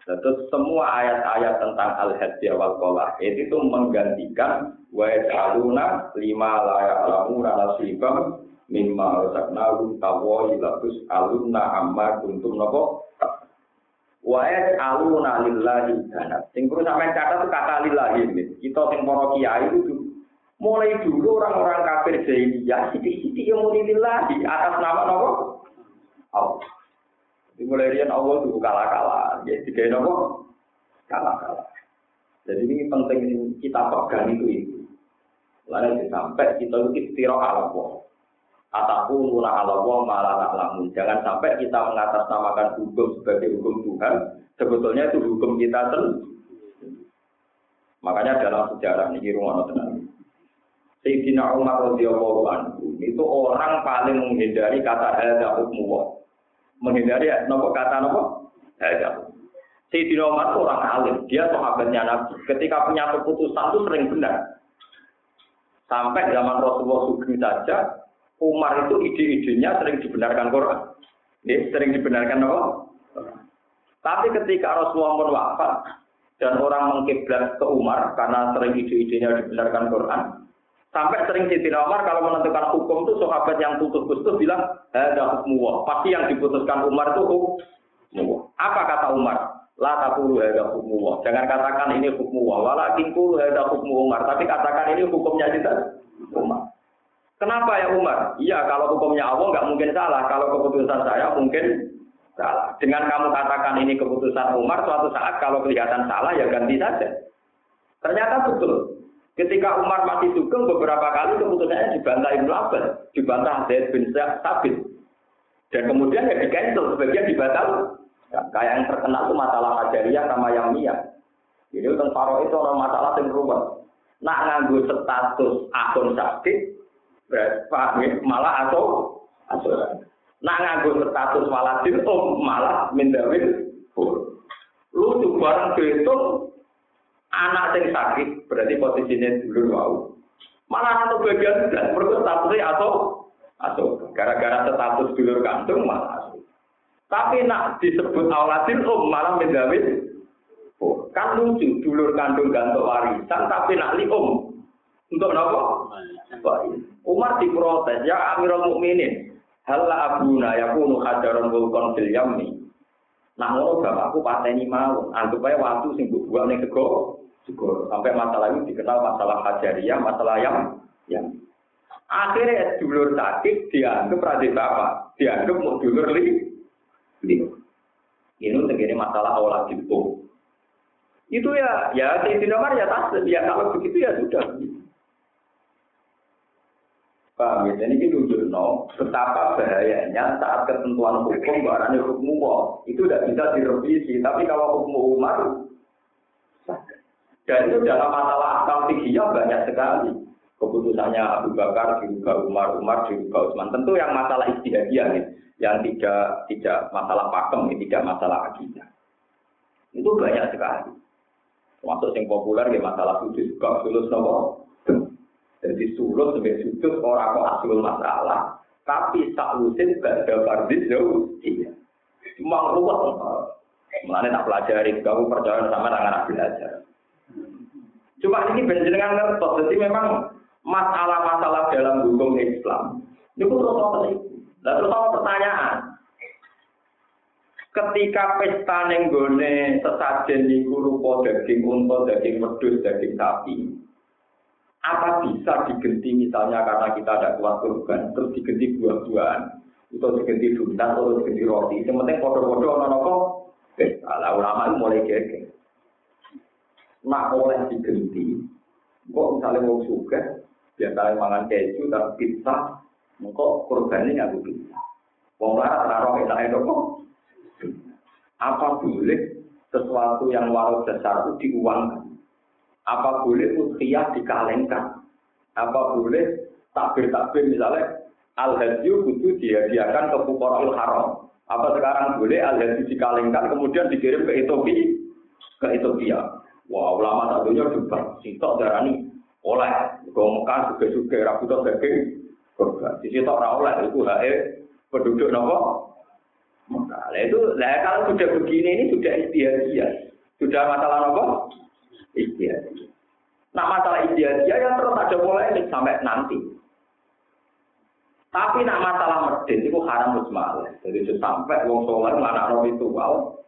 Terus semua ayat-ayat tentang al-hadiyah wal kolah itu menggantikan wa yaj'aluna lima layak alamuna nasibam mimma razaqnahum tawa ilatus alunna amma kuntum napa Wae aluna lillahi dana. Sing perlu sampean catat kata lillahi ini. Kita sing para kiai itu mulai dulu orang-orang kafir jahiliyah sithik-sithik yang muni lillahi atas nama napa? Allah. Dimulai rian Allah itu kalah-kalah. Ya tiga napa? Kalah-kalah. Jadi ini penting kita pegang itu itu. Lalu sampai kita istirahat Allah. Ataku nuna ala wa malah lamun. Jangan sampai kita mengatasnamakan hukum sebagai hukum Tuhan. Sebetulnya itu hukum kita sendiri. Makanya dalam sejarah ini rumah tenang. Sayyidina Umar radhiyallahu anhu itu orang paling menghindari kata hadza hukmu Menghindari nopo kata nopo? Hadza. Sayyidina Umar itu orang alim, dia sahabatnya Nabi. Ketika punya keputusan itu sering benar. Sampai zaman Rasulullah Sugeng saja, Umar itu ide-idenya sering dibenarkan Quran. Ya, sering dibenarkan apa? Tapi ketika Rasulullah pun wafat dan orang mengkiblat ke Umar karena sering ide-idenya dibenarkan Quran, sampai sering Siti Umar kalau menentukan hukum itu sahabat yang putus-putus bilang ada hukum Pasti yang diputuskan Umar itu hukum. Apa kata Umar? La takulu ada hukum Jangan katakan ini hukum Walakin kulu ada hukum Umar. Tapi katakan ini hukumnya kita Umar. Kenapa ya Umar? Iya, kalau hukumnya Allah nggak mungkin salah. Kalau keputusan saya mungkin salah. Dengan kamu katakan ini keputusan Umar, suatu saat kalau kelihatan salah ya ganti saja. Ternyata betul. Ketika Umar masih dukung beberapa kali keputusannya dibantah Ibnu Abbas, dibantah Zaid bin Sabit. Dan kemudian ya di cancel, sebagian dibatal. Ya, kayak yang terkenal itu masalah Hajariyah sama yang Mia. Jadi tentang Faro itu orang masalah yang berubah. Nak nganggu status akun sakit, Paham ya? Malah atau asuran. Nak nganggo status waladin om malah mendawin Lu tuh bareng dihitung anak yang sakit berarti posisinya dulu mau. Malah satu bagian dan perlu statusnya atau atau gara-gara status dulur kantung malah. Tapi nak disebut awaladin om malah mendawin kan lucu dulur kandung gantung warisan tapi nak li om untuk nopo? Umar diprotes, ya Amirul Mukminin, hal abuna yakunu hajaron wulkon fil yammi. Nah, ngono bapakku pateni mau, anggap ae waktu sing mbok buang sego, sego. Sampai masalah ini dikenal masalah hajariyah, masalah yang yang akhirnya dulur sakit dianggap radhi bapak, dianggap mau dulur li. Ini tegene masalah awal itu. Itu ya, ya Sayyidina Umar ya tas, ya kalau begitu ya sudah. Paham ya? Ini no, betapa bahayanya saat ketentuan hukum barang hukum Allah itu tidak bisa direvisi. Tapi kalau hukum Umar, dan itu dalam masalah akal fikihnya banyak sekali. Keputusannya Abu Bakar juga Umar, Umar juga Utsman. Tentu yang masalah istihadiyah nih, yang tidak tidak masalah pakem, tidak masalah akidah. Itu banyak sekali. Termasuk yang populer ya masalah sudut, juga sulus nopo jadi sulut sebagai sudut orang kok asul masalah. Tapi saklusin gak ada fardis jauh. Iya. Cuma ruwet. Mulanya tak pelajari, kamu percaya sama dengan belajar. Cuma ini dengan ngertos, jadi memang masalah-masalah dalam hukum Islam. Ini pun terus apa sih? Dan terus pertanyaan? Ketika pesta nenggone sesajen niku rupa daging unta, daging wedhus, daging sapi, apa bisa digenti misalnya karena kita ada kuat kurban, terus digenti buah-buahan, atau digenti duntan, atau digenti roti. Yang penting nopo, eh, ala ulama mulai geger. Nak oleh digenti. Kok misalnya mau suka, biasanya mangan keju dan pizza, kok korbannya nggak pizza. Wong larat raro enak itu kok. Apa boleh sesuatu yang walau dasar itu diuangkan? Apa boleh ukhiyah dikalengkan? Apa boleh takbir-takbir misalnya al-hadyu kudu dihadiahkan ke fuqara'ul haram. Apa sekarang boleh al-hadyu dikalengkan kemudian dikirim ke Ethiopia? Ke Ethiopia. Wah, ulama satunya juga sitok darani oleh ke Mekah juga juga rabu daging korban. Di situ orang oleh itu hae penduduk nopo. Nah, itu lah kalau sudah begini ini sudah istiadat. Sudah masalah nopo istiadat. Nah masalah istiadat yang terus ada mulai sampai nanti. Tapi nak masalah medit itu haram musmalah. Jadi sampai wong soleh anak roh itu wow.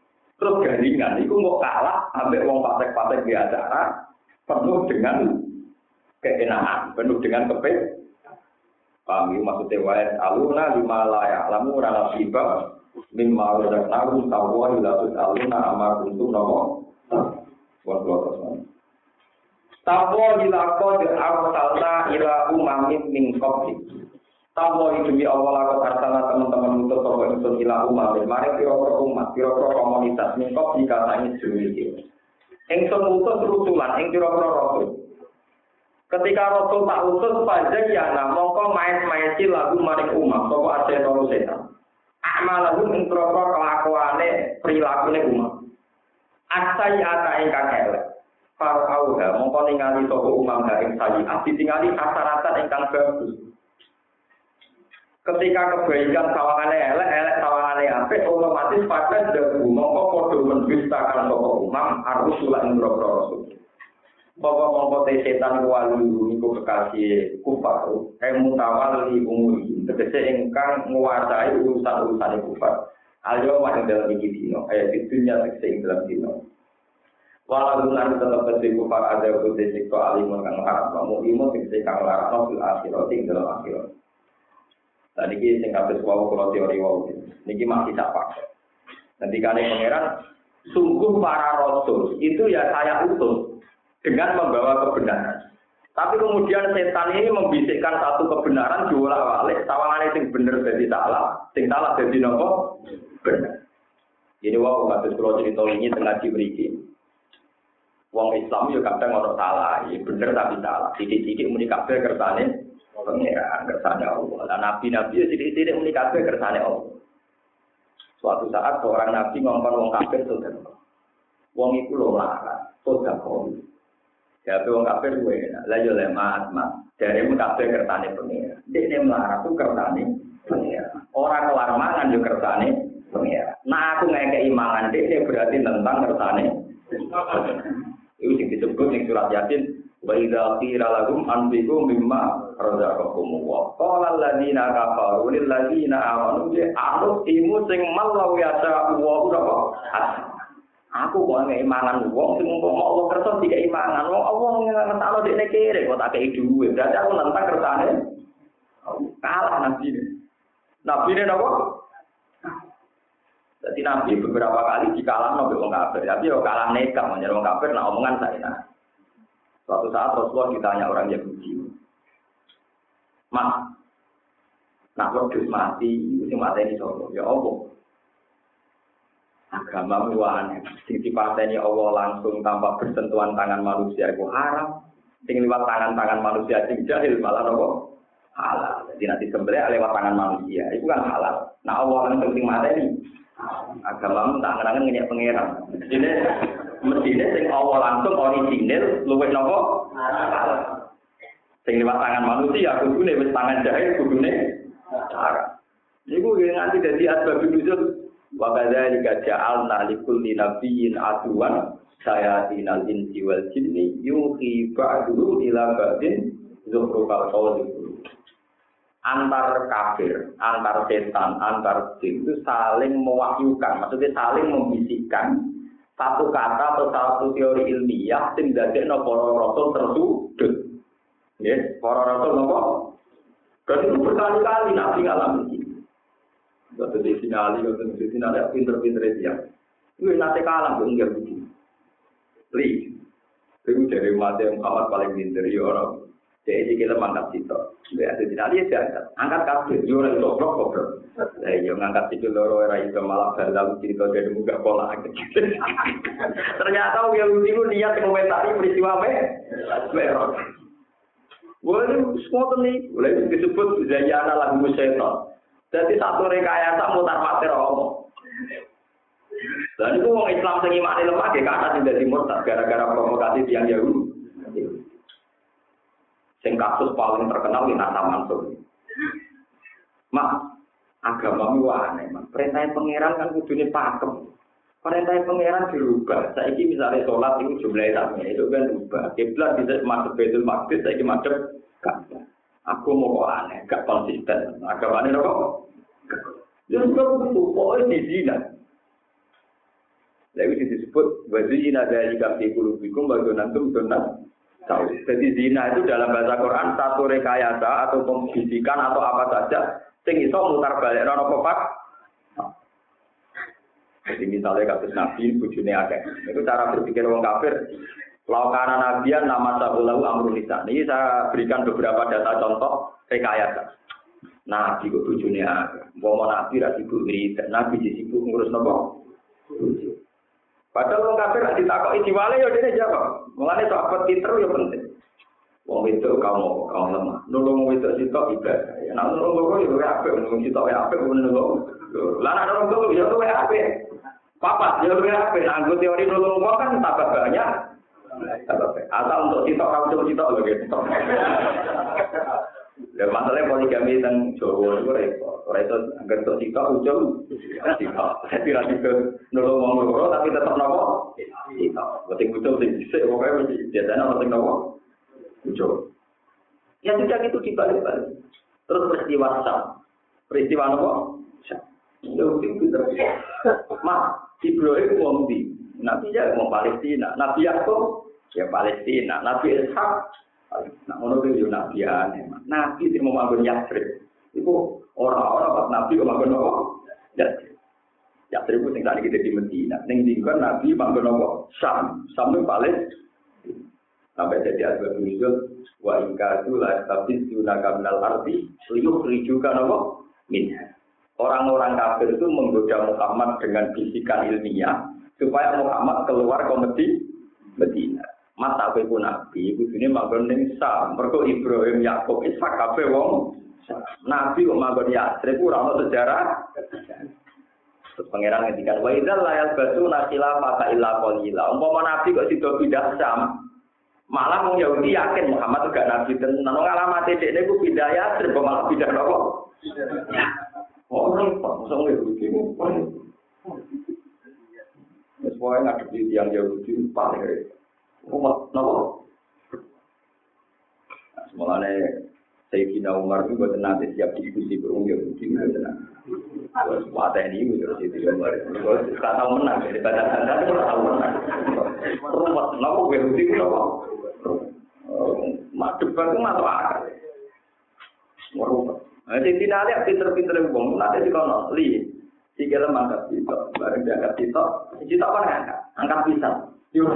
Terus garingan itu mau kalah sampai wong patek-patek di acara penuh dengan keenakan, penuh dengan kepek. Kami maksudnya wae aluna lima layak lamu rana tiba mimma razaqnahu tawwa ila aluna amar untuk nopo. Tawwa ila qad arsalna ila umamin min qabli. Tawo demi Allah aku arsala teman-teman untuk toko itu ila umat. Mari kira-kira umat, kira-kira komunitas mingkop jika tanya demikian. Engson utus rusulan, ing kira-kira rasul. Ketika rasul tak utus pajak ya nah mongko main-main lagu maring umat, toko aja tolu setan. Amalahu ing kira-kira kelakuane perilakune umat. Asai ata ingkang elek. Para kauha mongko ningali toko umam ha ing sayi, ditingali asaratan ingkang bagus. Ketika kebaikan sawangannya elek, elek sawangannya apik, otomatis pada dagu mongko podo mendustakan toko umam harus ulang berapa rasul. Bapak mongko setan wali niku kekasih kufar, eh mutawali umuri, tegese ingkang nguasai urusan-urusan kufar. Ayo wah dalam iki dino, ayat dunya tegese ing dalam dino. Walau nanti tetap kedua kufar ada kode sikto alimun kang harap, namun imun tegese kang larang fil akhirat ing dalam akhirat. Nah, ini sing kabeh wawu kalau teori wawu. Niki masih tak pakai. Nanti kali pangeran, sungguh para rasul itu ya saya utus dengan membawa kebenaran. Tapi kemudian setan ini membisikkan satu kebenaran diulang balik, sawangan sing bener jadi salah, sing salah jadi nopo benar. Jadi wow, kasus kalau cerita ini tengah diberi Wong Islam juga kadang orang salah, ya bener tapi salah. Titik-titik muni kabeh kersane pengiran kersane Allah. Nah, nabi-nabi ya unik kabeh kersane Allah. Suatu saat seorang nabi ngomong wong kafir sudah. Wong itu lo marah, sudah kau. Ya, wong kafir gue enak. Lah yo lemah mas. Dari mu kafir kersane pengiran. Ini marah tuh kersane pengiran. Orang kelar mangan yo kersane pengiran. Nah aku ngekei mangan dia berarti tentang kersane. Itu disebut yang surat Yasin Wa idza qila lahum anfiqu mimma razaqakum wa qala alladziina kafaru lil ladziina amanu bi anu imu sing malau ya sa wa Aku kok ngek imangan wong sing umpama Allah kersa dikek imangan wong Allah ngertakno dekne kere kok tak kei dhuwit. Berarti aku nentang kersane. Kalah nabi ini. Nabi ini apa? Jadi nabi beberapa kali dikalah nabi wong kafir. Tapi yo kalah nekat wong kafir nah omongan saya. Suatu saat Rasulullah ditanya orang Yahudi, Mas, nak wedhus mati, sing mati ini sapa? Ya Allah. Agama aneh. Sing dipateni Allah langsung tanpa bersentuhan tangan manusia itu haram. Sing lewat tangan-tangan manusia sing jahil malah nopo? Halal. Jadi nanti sebenarnya lewat tangan manusia itu kan halal. Nah Allah langsung sing mateni. Agama ngenangan ngenyek pangeran. Ini mestine sing Allah langsung orisinil luwih napa? Sing liwat tangan manusia kudune wis tangan jahil kudune haram. Niku nganti dadi asbab nuzul wa kadzalika ja'alna likulli nabiyyin aduwan sayatinal insi wal jinni yuhi ba'du ila ba'din zukhrufal qawli antar kafir, antar setan, antar jin itu saling mewahyukan, maksudnya saling membisikkan satu kata atau satu teori ilmiah sing dadekno para rasul tersudut. Nggih, para rasul napa? Dan itu berkali-kali nabi ngalami iki. Gak di finali, gak di finali, pinter-pinter dia. Itu nanti kalah, gue enggak begini. Li, Itu dari mati Muhammad paling pinter ya orang. Jadi kita mangkat situ. Jadi nanti ya angkat. Angkat kabel. Orang itu goblok goblok. Eh, ya ngangkat situ loro era itu malah dalam cerita dari muka pola. Ternyata yang itu niat komentari peristiwa merah. Boleh semua nih, boleh disebut zayana lagu setan. Jadi satu rekayasa mutar mater omong. Dan itu orang Islam sing imane lemah ge karena tidak dimurtad gara-gara provokasi tiang Yahudi. Sing kasus paling terkenal di Nata Mansur. Mak, agama itu aneh, mak. Perintah pangeran kan kudune pakem. Perintah pangeran dirubah. Saya ini misalnya sholat itu jumlahnya tak itu kan berubah. Kiblat bisa masuk betul saya ini masuk Ka'bah. Aku mau aneh, gak konsisten. Agama ini kok? Ya sudah begitu, pokoknya di zina. Lalu disebut wazina dari kafi kulubikum bagunantum donat tahu. Jadi zina itu dalam bahasa Quran satu rekayasa atau pembisikan atau apa saja sing iso mutar balik rono pepak. Jadi misalnya kasus Nabi, bujune akeh. Itu cara berpikir orang kafir. Laukana nabian nama sahulahu amrul nisa. Ini saya berikan beberapa data contoh rekayasa. Nabi kok bujune akeh. Mau nabi ra sibuk nabi disibuk ngurus nopo. Padahal wong kafir nek ditakoki diwale ya dene jawab. Mulane sahabat pinter ya penting. Wong itu kamu kamu lemah. Nulung wong itu sitok ibadah. Ya nek nulung kok ya apik, nulung sitok ya apik nulung. Lah nek nulung kok ya luwe apik. Papa ya luwe apik. Anggo teori nulung kok kan tambah banyak. Asal untuk sitok kamu coba sitok lho gitu. Ya masalahnya poligami tentang Jawa itu repot. Orang itu untuk sitok ujung sitok. Saya tidak juga nolong wong loro tapi tetap nopo sitok. Berarti ujung sing bisa pokoknya biasanya orang sing nopo ujung. Ya sudah gitu dibalik-balik. Terus peristiwa sam. Peristiwa nopo? Ya mungkin kita. Mak, Ibrahim wong di. Nabi ya mau Palestina. Nabi Yakub ya Palestina. Nabi Ishak Nah, ngono itu yo nabi aneh. Nabi sing mau manggon Yatsrib. Iku orang-orang pas nabi kok manggon apa? Yatsrib. Yatsrib sing tadi kita di Medina. Ning dingkon nabi manggon apa? Sam. Sam itu paling sampai jadi asbab nuzul wa ingka tu la tabis yunaka minal arti liyuh rijuka apa? Minha. Orang-orang kafir itu menggoda Muhammad dengan bisikan ilmiah supaya Muhammad keluar komedi Medina. Mas aku iku nabi, ini manggon ning Sam. Mergo Ibrahim Yakub Ishak kabeh wong nabi kok manggon Yatsrib ora ono sejarah. Terus pangeran ngendikan wa idzal la yasbatu nasila fa illa qalila. Umpama nabi kok sida pindah Sam, malah wong Yahudi yakin Muhammad gak nabi tenan. Nang alamat dhekne ku pindah Yatsrib malah pindah? Ya. Oh, repot, mosok Yahudi. Wes wae ngadepi yang Yahudi paling. Umat nopo. Semuanya Sayyidina Umar itu buat nanti siap diskusi berumur Yahudi itu tenang. Terus mata ini itu terus itu Umar. Kalau tak tahu menang dari badan anda itu tahu menang. Umat nopo Yahudi itu nopo. Itu masuk akal. Merubah. Nah, di sini ada pinter-pinter yang bom, nanti di kono, li, tiga lemah angkat kita, bareng diangkat kita, kita apa angkat? Angkat pisang. Yo.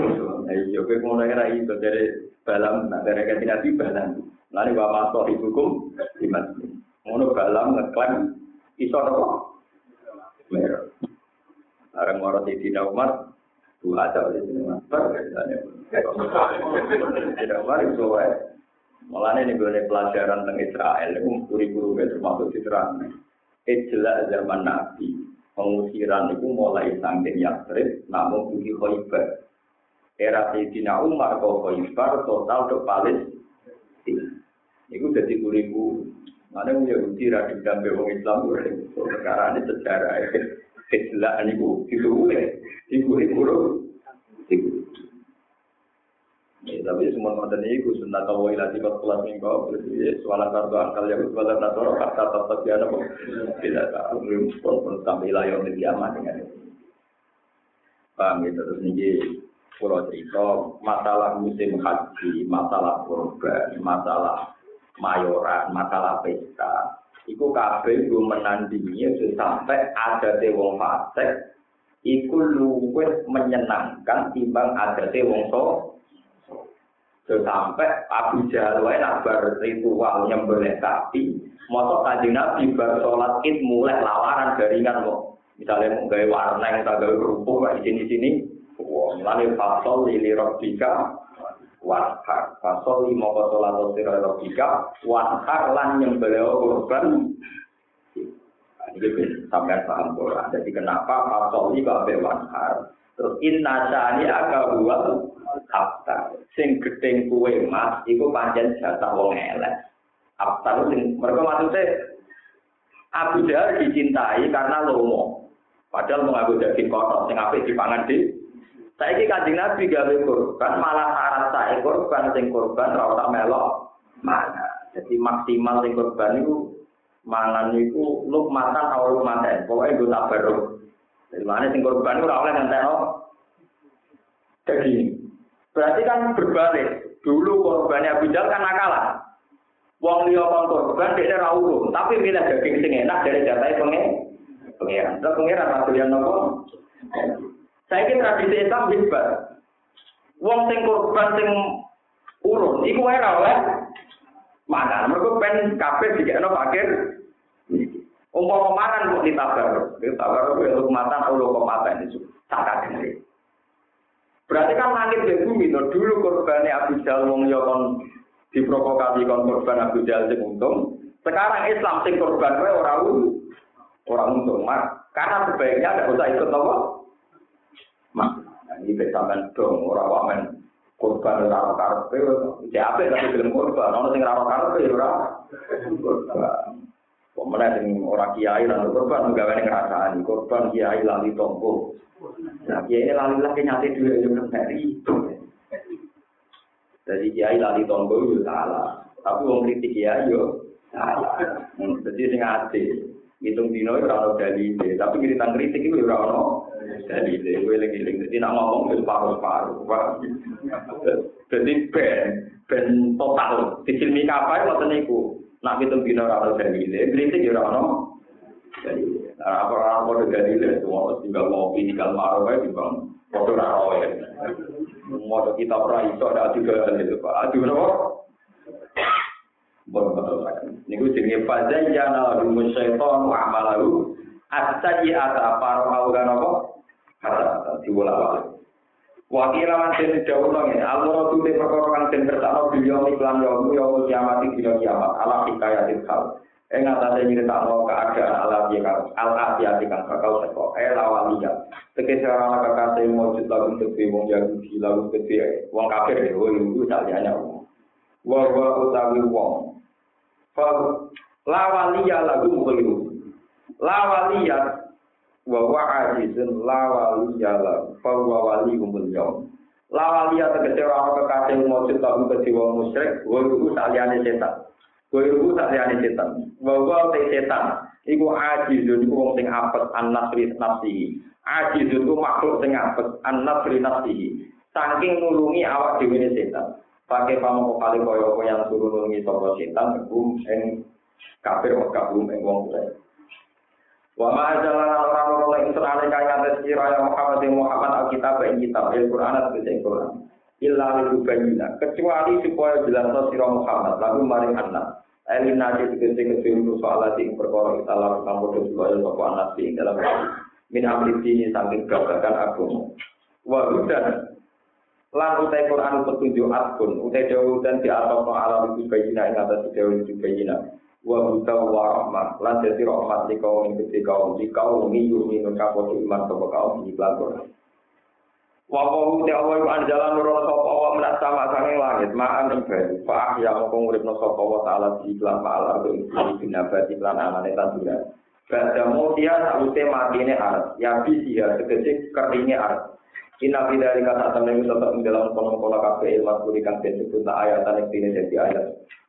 Ayo kowe ora iso dari balam dari kanthi nabi balam. Lani wa maso hukum iman. Ngono balam ngeklaim iso nopo? Mer. Areng ora Sayyidina Umar dua ada oleh Sayyidina Umar. Sayyidina Umar itu wae. Mulane ning gone pelajaran teng Israel iku guru-guru termasuk diterang. Ijla zaman Nabi. Pengusiran itu mulai sangking Yastrib, namun bagi Khoibar. Era Sayyidina Umar kau Khaybar total ke Palestina. Itu jadi kuriku. Mana yang Yahudi radikal dan bewong Islam itu perkara ini sejarah kejelaan itu diluwe, diburi buruk, diburi. Ya, tapi semua mantan itu sunnah kau ilati kau kelas minggu berarti suara kartu akal yang suara kartu kata tetap dia nopo tidak tahu belum pun sampai layar di kiamat dengan itu. Paham gitu terus nih Pulau cerita masalah musim haji, masalah kurban, masalah mayoran, masalah pesta. Iku kabeh ku menandingi sampai ada wong fasik iku luwih menyenangkan timbang ada wong so. So, sampai Abu Jahal wae nak bar ritual nyembelih sapi, mosok kanjeng Nabi bar sholat id mulai lawaran jaringan kok. Misalnya mau gawe warna yang tak gawe kerupuk di sini wah mulai fasol lili robika wanhar fasol lima sholat sira robika wanhar lan nyembelih korban. Ini sampai paham Quran. Jadi kenapa fasol lima gawe wanhar? Terus inna sani aga buat abtar. Sing gedeng kue mas, iku panjen jatah wong elek. Abtar sing mereka maksudnya Abu Jahal dicintai karena lomo. Padahal mengaku daging kotor, sing apik dipangan di. Saiki kanjeng Nabi gawe korban, malah syarat saya korban, sing korban ora tak melok mana. Jadi maksimal sing korban itu mangan lukmatan atau lukmatan. Pokoknya gue tak baru. Dari mana sing korban ora oleh ngentekno daging. Berarti kan berbalik. Dulu korbannya Abu kan nakalan. Wong liya kon korban dia ora urung, tapi milih daging sing enak dari jatah pengen. Pengiran. Terus pengiran yang nopo. Saya kira tradisi Islam hebat. Wong sing korban sing urun, iku wae oleh mana? Mergo pen kabeh dikekno fakir. Umpama mangan kok ditabar, ditabar kuwi lukmatan atau lukmatan itu tak. Berarti kan langit dan bumi no dulu korbannya Abu Jahal wong ya diprovokasi kon korban Abu Jahal sing untung. Sekarang Islam sing korban wae ora orang untung mak. Karena sebaiknya ada usah ikut apa? Ini besaman dong orang wamen korban ora karepe siapa tapi film korban ono sing ora karepe ora. Pemenang sing ora kiai lan korban gawe ngrasani korban kiai lali tompo. Nah, kiai lali lagi nyate dua dari itu. Jadi kiai lali tompo yo salah. Tapi wong kritik kiai yo salah. Jadi sing ati hitung dino ora ono dalile, tapi kiritan kritik itu ora ono dalile. Kowe eling-eling dadi nak ngomong wis paru-paru. Jadi ben ben total. Disilmi kapan ngoten niku. Nak hitung dino ora ono dalile, kritik ora ono. Jadi, apa orang mau dalile semua tinggal ngopi, tinggal marah wae timbang foto ora roe. Mau kita ora iso ada juga itu Pak. Aduh? Niku jenenge fazayyana lahum syaitan wa amalahu as-sayyi'ata faru kan apa? Kata diwala-wala. Wa kira man den dawuh nang Allah tuh perkara kang den kertakno beliau iklan yo yo kiamat iki kiamat ala hikayatil khal. Ing atase nyritakno keadaan ala ya kan al afiyat kang bakal eh lawaliya. Tegese ora ana kekasih mujud lagu tepi wong Yahudi lagu tepi wong kafir ya wong itu saliyane wong. Wa wa utawi wong. Lawaliya lagu muklimu. Lawaliya wa wa ajizun lawaliya la fa wa wali kumul yaum. Lawaliya tegese ana kekasih lagu tepi wong musyrik wong itu saliyane setan. Kowe iku tak liyane setan. Bahwa te setan iku ajizun wong sing apes an-nasri nafsi. Ajizun iku makhluk sing apes an-nasri nafsi. Saking nulungi awak dhewe setan. Pakai pamoko kali koyo yang suruh nulungi sapa setan kebum ing kafir Mekah bum ing wong kuwi. Wa ma jalana orang orang yang terane kaya ngates sira ya Muhammad Muhammad Alkitab ing kitab Al-Qur'an atau Al-Qur'an. Illa lidubayina kecuali supaya jelas sira Muhammad lalu maring anak Elin nasi tegese kesulitan soal ing perkara kita lakukan bodoh supaya sapa anak sing dalam min amri dini saking gagakan agama. Wa hudan lan utai Quran petunjuk akun utai dawuh dan di atas ala itu bayina ing atas dawuh itu bayina. Wa huda wa rahmat lan dadi rahmat di kaum ing gede kaum di kaum ngiyur minun kapodo iman sapa kaum di Quran. Wa qawu te Allah iku anjalan nurul sapa wa menak sama sange langit ma'an ing banyu fa ya mongko nguripno sapa wa taala di iklan ma'al ardo ing binabati lan amane tanduran Bada mutia saute matine arat ya bisi ya tegese keringe arat Ina bidari kata temen tetap ing dalam kono-kono kabeh ilmu kurikan disebut ayatan yang dini jadi ayat.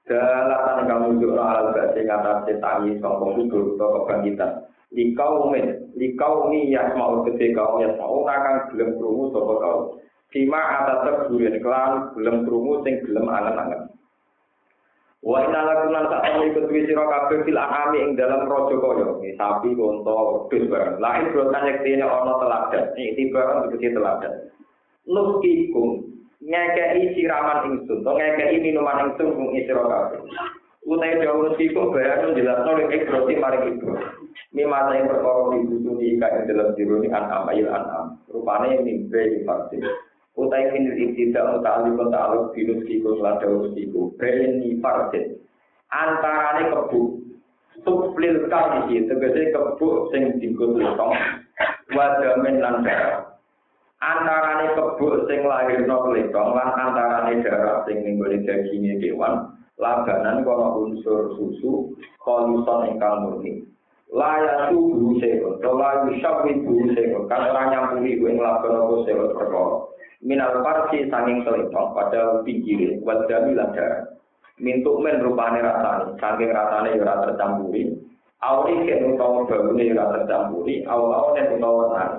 Dalatan kamu juga alat bahasa ngatasi tangi sombong hidup atau kebangkitan. likau min likau mi ya mau gede kau ya mau akan gelem krungu sapa kau Sima atas terburin kelan gelem krungu sing gelem angen-angen Wa inna lakum lan sak temui kedue sira kabeh fil ahami ing dalam raja kaya sapi unta wedhus barang lain brotan yektine ana teladan iki barang tegese teladan Nuskikum ngekei siraman ingsun, to ngekei minuman ingsun kung isiro kabeh. Utai jauh siku bayan jelasno lek ibroti maring ibu. Mimata yang perkara dibusuni ika yang dalam diruni an'am ayil an'am. Rupanya mimpi di vaksin. Utai finil ibtida muta'alib muta'alib binus kiku selada usiku. Bayan ni vaksin. Antarane kebu. Suplil kali tegese kebu sing dingkut letong. Wadamin lan darah. Antarane kebu sing lahirno letong lan antarane darah sing ninggone dagingnya kewan. Labanan kono unsur susu koluson ingkang murni. Laya suhu sekot, layu syawi buhu sekot, kan orang nyampuri gue ngelakukan apa sekot perkara. Minal parsi sanging selipang pada pinggir, wadami ladar. Mintuk men rupane rasane, sanging rasane ora tercampuri. Awali ke utawa bagune ora tercampuri, awal-awal utawa nani.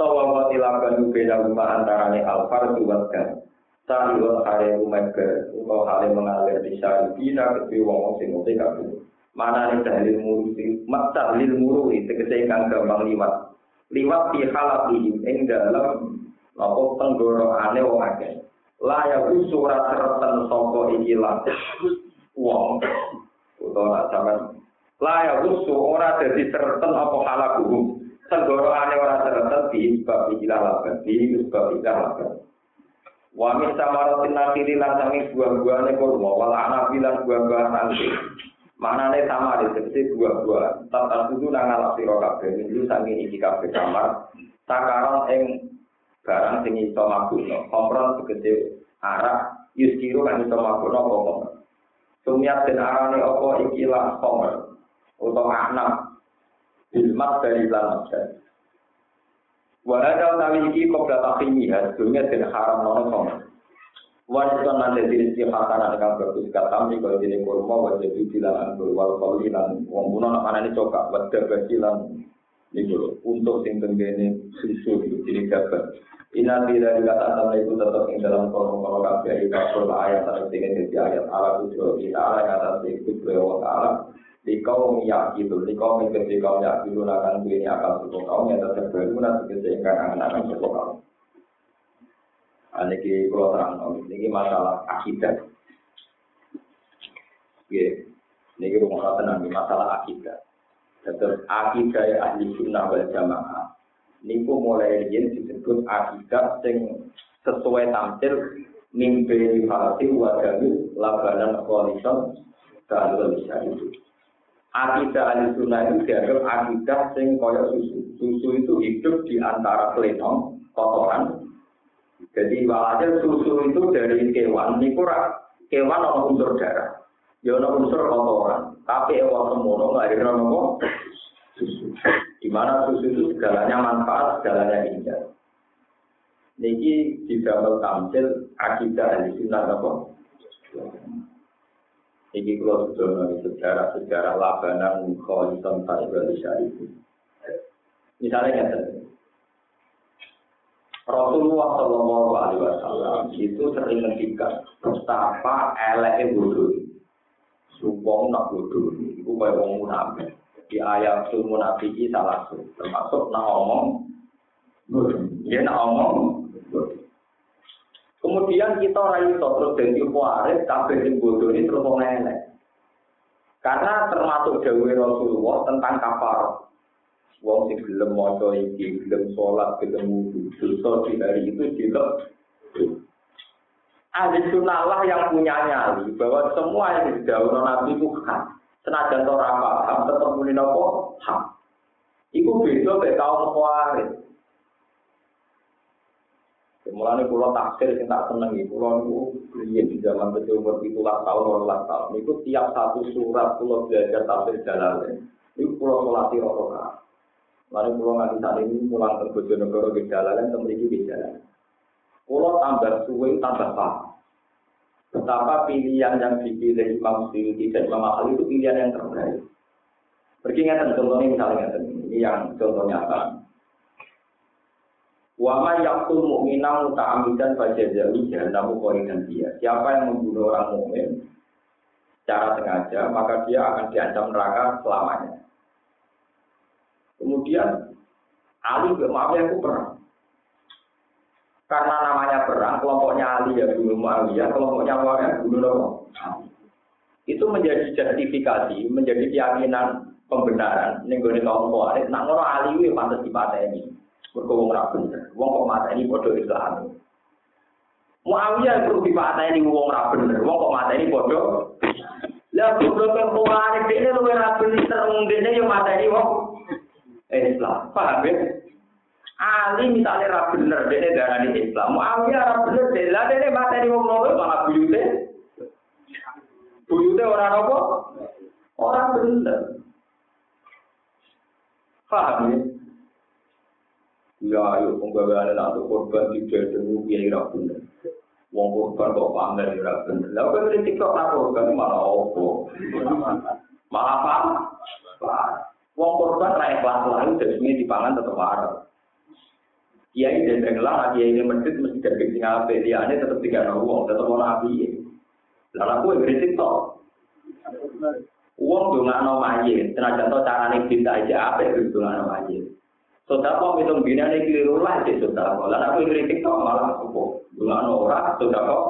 Tawa wa tilakan beda rumah antarane alfar duwatkan. Sahilun hare umega, utawa hare mengalir di syari bina kebi wong sing kabeh. Mana nih dalil muru mak dalil muru itu kang gampang liwat. Liwat di halat ini ing dalam apa tenggorokane wong akeh. Laya surat seratan sapa iki lah. Wong utawa sampean laya usu ora dadi sereten apa halaku. Tenggorokane di bab iki lawan di bab iki lawan. Wa min samaratin nakiri lan sami buah-buahane kurma wal anabi lan buah-buah nanti. Manane sama di tegese buah-buah. Tata kudu nang ngalap sira kabeh itu saking iki kabeh kamar. Sakaron ing barang sing iso mabukno. Kompron tegese arak yuskiru kan iso mabukno apa. Sumiat den arane apa iki lah kompron. Utawa anak ilmat dari lan Wahada utawi iki kobra takhimiha, dunia dan haram nono sama. Wajibkan nanti diri si hasanah dengan bagus kata mi kalau jadi kurma wajib bilang anggur wal lan wong kuno nak mana ini cokak wajib basilan itu untuk sing tenggene susu itu jadi gagal. Ina tidak dikata sama itu tetap yang dalam kolom kalau kafe itu ayat atau tinggal jadi ayat Allah itu kita Allah kata itu beliau Allah di kaum yakin di kaum yang kecil kaum yakin akan duit akal suku kaum yang tetap nanti kesehatan anak-anak suku kaum. Ini kalau terang, ini masalah akidah. Ini rumah tenang, masalah akidah. Terus akidah ahli sunnah wal jamaah. Ini mulai ini disebut akidah yang sesuai tampil mimpi hati wadami labanan koalison dan bisa itu. Akidah ahli sunnah itu dianggap akidah sing kaya susu. Susu itu hidup di antara plenong, kotoran. Jadi walhasil susu itu dari kewan, kurang. Kewan ada unsur darah. Ya ada unsur kotoran. Tapi semono nggak ada nama susu. Di mana susu itu segalanya manfaat, segalanya indah. Niki di dalam tampil akidah ahli sunnah apa? Ini kalau sudah sejarah-sejarah labanan kholisan Taiwan itu. Misalnya tadi. Rasulullah Shallallahu Alaihi Wasallam itu sering ngendikan betapa eleknya bodoh. Sumpah nak bodoh, itu kayak orang munafik. Di ayat itu munafik salah satu, termasuk nak omong. Dia nak omong. Kemudian kita ora iso terus dadi kuarit kabeh sing bodoh ini terus elek. Karena termasuk dawuh Rasulullah tentang kafar. Wong sing gelem maca iki, gelem salat, gelem wudu, dosa di hari itu dilek. Ahli sunnah yang punya nyali bahwa semua yang didawuh Nabi itu hak. Senajan ora paham tetep muni napa hak. Iku beda mek kaum kuarit. Mulane kula taksir sing tak seneng iki, kula niku riyen di zaman kecil umur 17 tahun, 18 tahun. Niku tiap satu surat kula belajar tafsir Jalalain. Niku kula salati rakaat. Lalu kula nganti saat ini mulang ke Bojonegoro ke Jalalain temriki di jalan. Kula tambah suwe tambah paham. Betapa pilihan yang dipilih Imam Suyuti dan Imam Ahli itu pilihan yang terbaik. Pergi ngeten contohnya misalnya ini yang contohnya apa? Wama yakul mu'minam muta'amidan fajazali jahannamu dan dia. Siapa yang membunuh orang mukmin secara sengaja, maka dia akan diancam neraka selamanya. Kemudian Ali maaf ya aku pernah. Karena namanya perang, kelompoknya Ali ya bunuh Muawiyah, kelompoknya Muawiyah bunuh Nabi. Itu menjadi justifikasi, menjadi keyakinan pembenaran. Ning gone kaum nak ngono Ali kuwi pantes dipateni. Mergo wong ora bener. Wong kok mateni padha Islam. Muawiyah perlu dipateni wong ora bener. Wong kok mateni padha Lah goblok kok Khawarij dene luwih ra bener dene yo mateni wong Islam. Paham ya? Ali misalnya ra bener dene darani Islam. Muawiyah ra bener lah dene mateni wong loro malah buyute. Buyute ora apa? Ora bener. Paham ya? Ya, ayo penggaweane nak korban tidak dulu kiai ra bener. Wong korban kok pamer ya ra bener. Lah kok kritik kok tak korban malah opo? Malah apa? Wong korban ra ikhlas lalu jadi dipangan tetep waras. Kiai dan tenggelam, kiai ini medit mesti dari sing ape, dia ini tetap tiga uang, tetap mau nabi. Lalu aku yang kritik toh. Uang tuh nggak no majid, senajan toh cara nih cinta aja apa itu tuh nggak no majid. Sudah kok hitung bina nih keliru lah sih sudah kok. Lalu aku kritik toh malah aku, nggak no orang, sudah kok.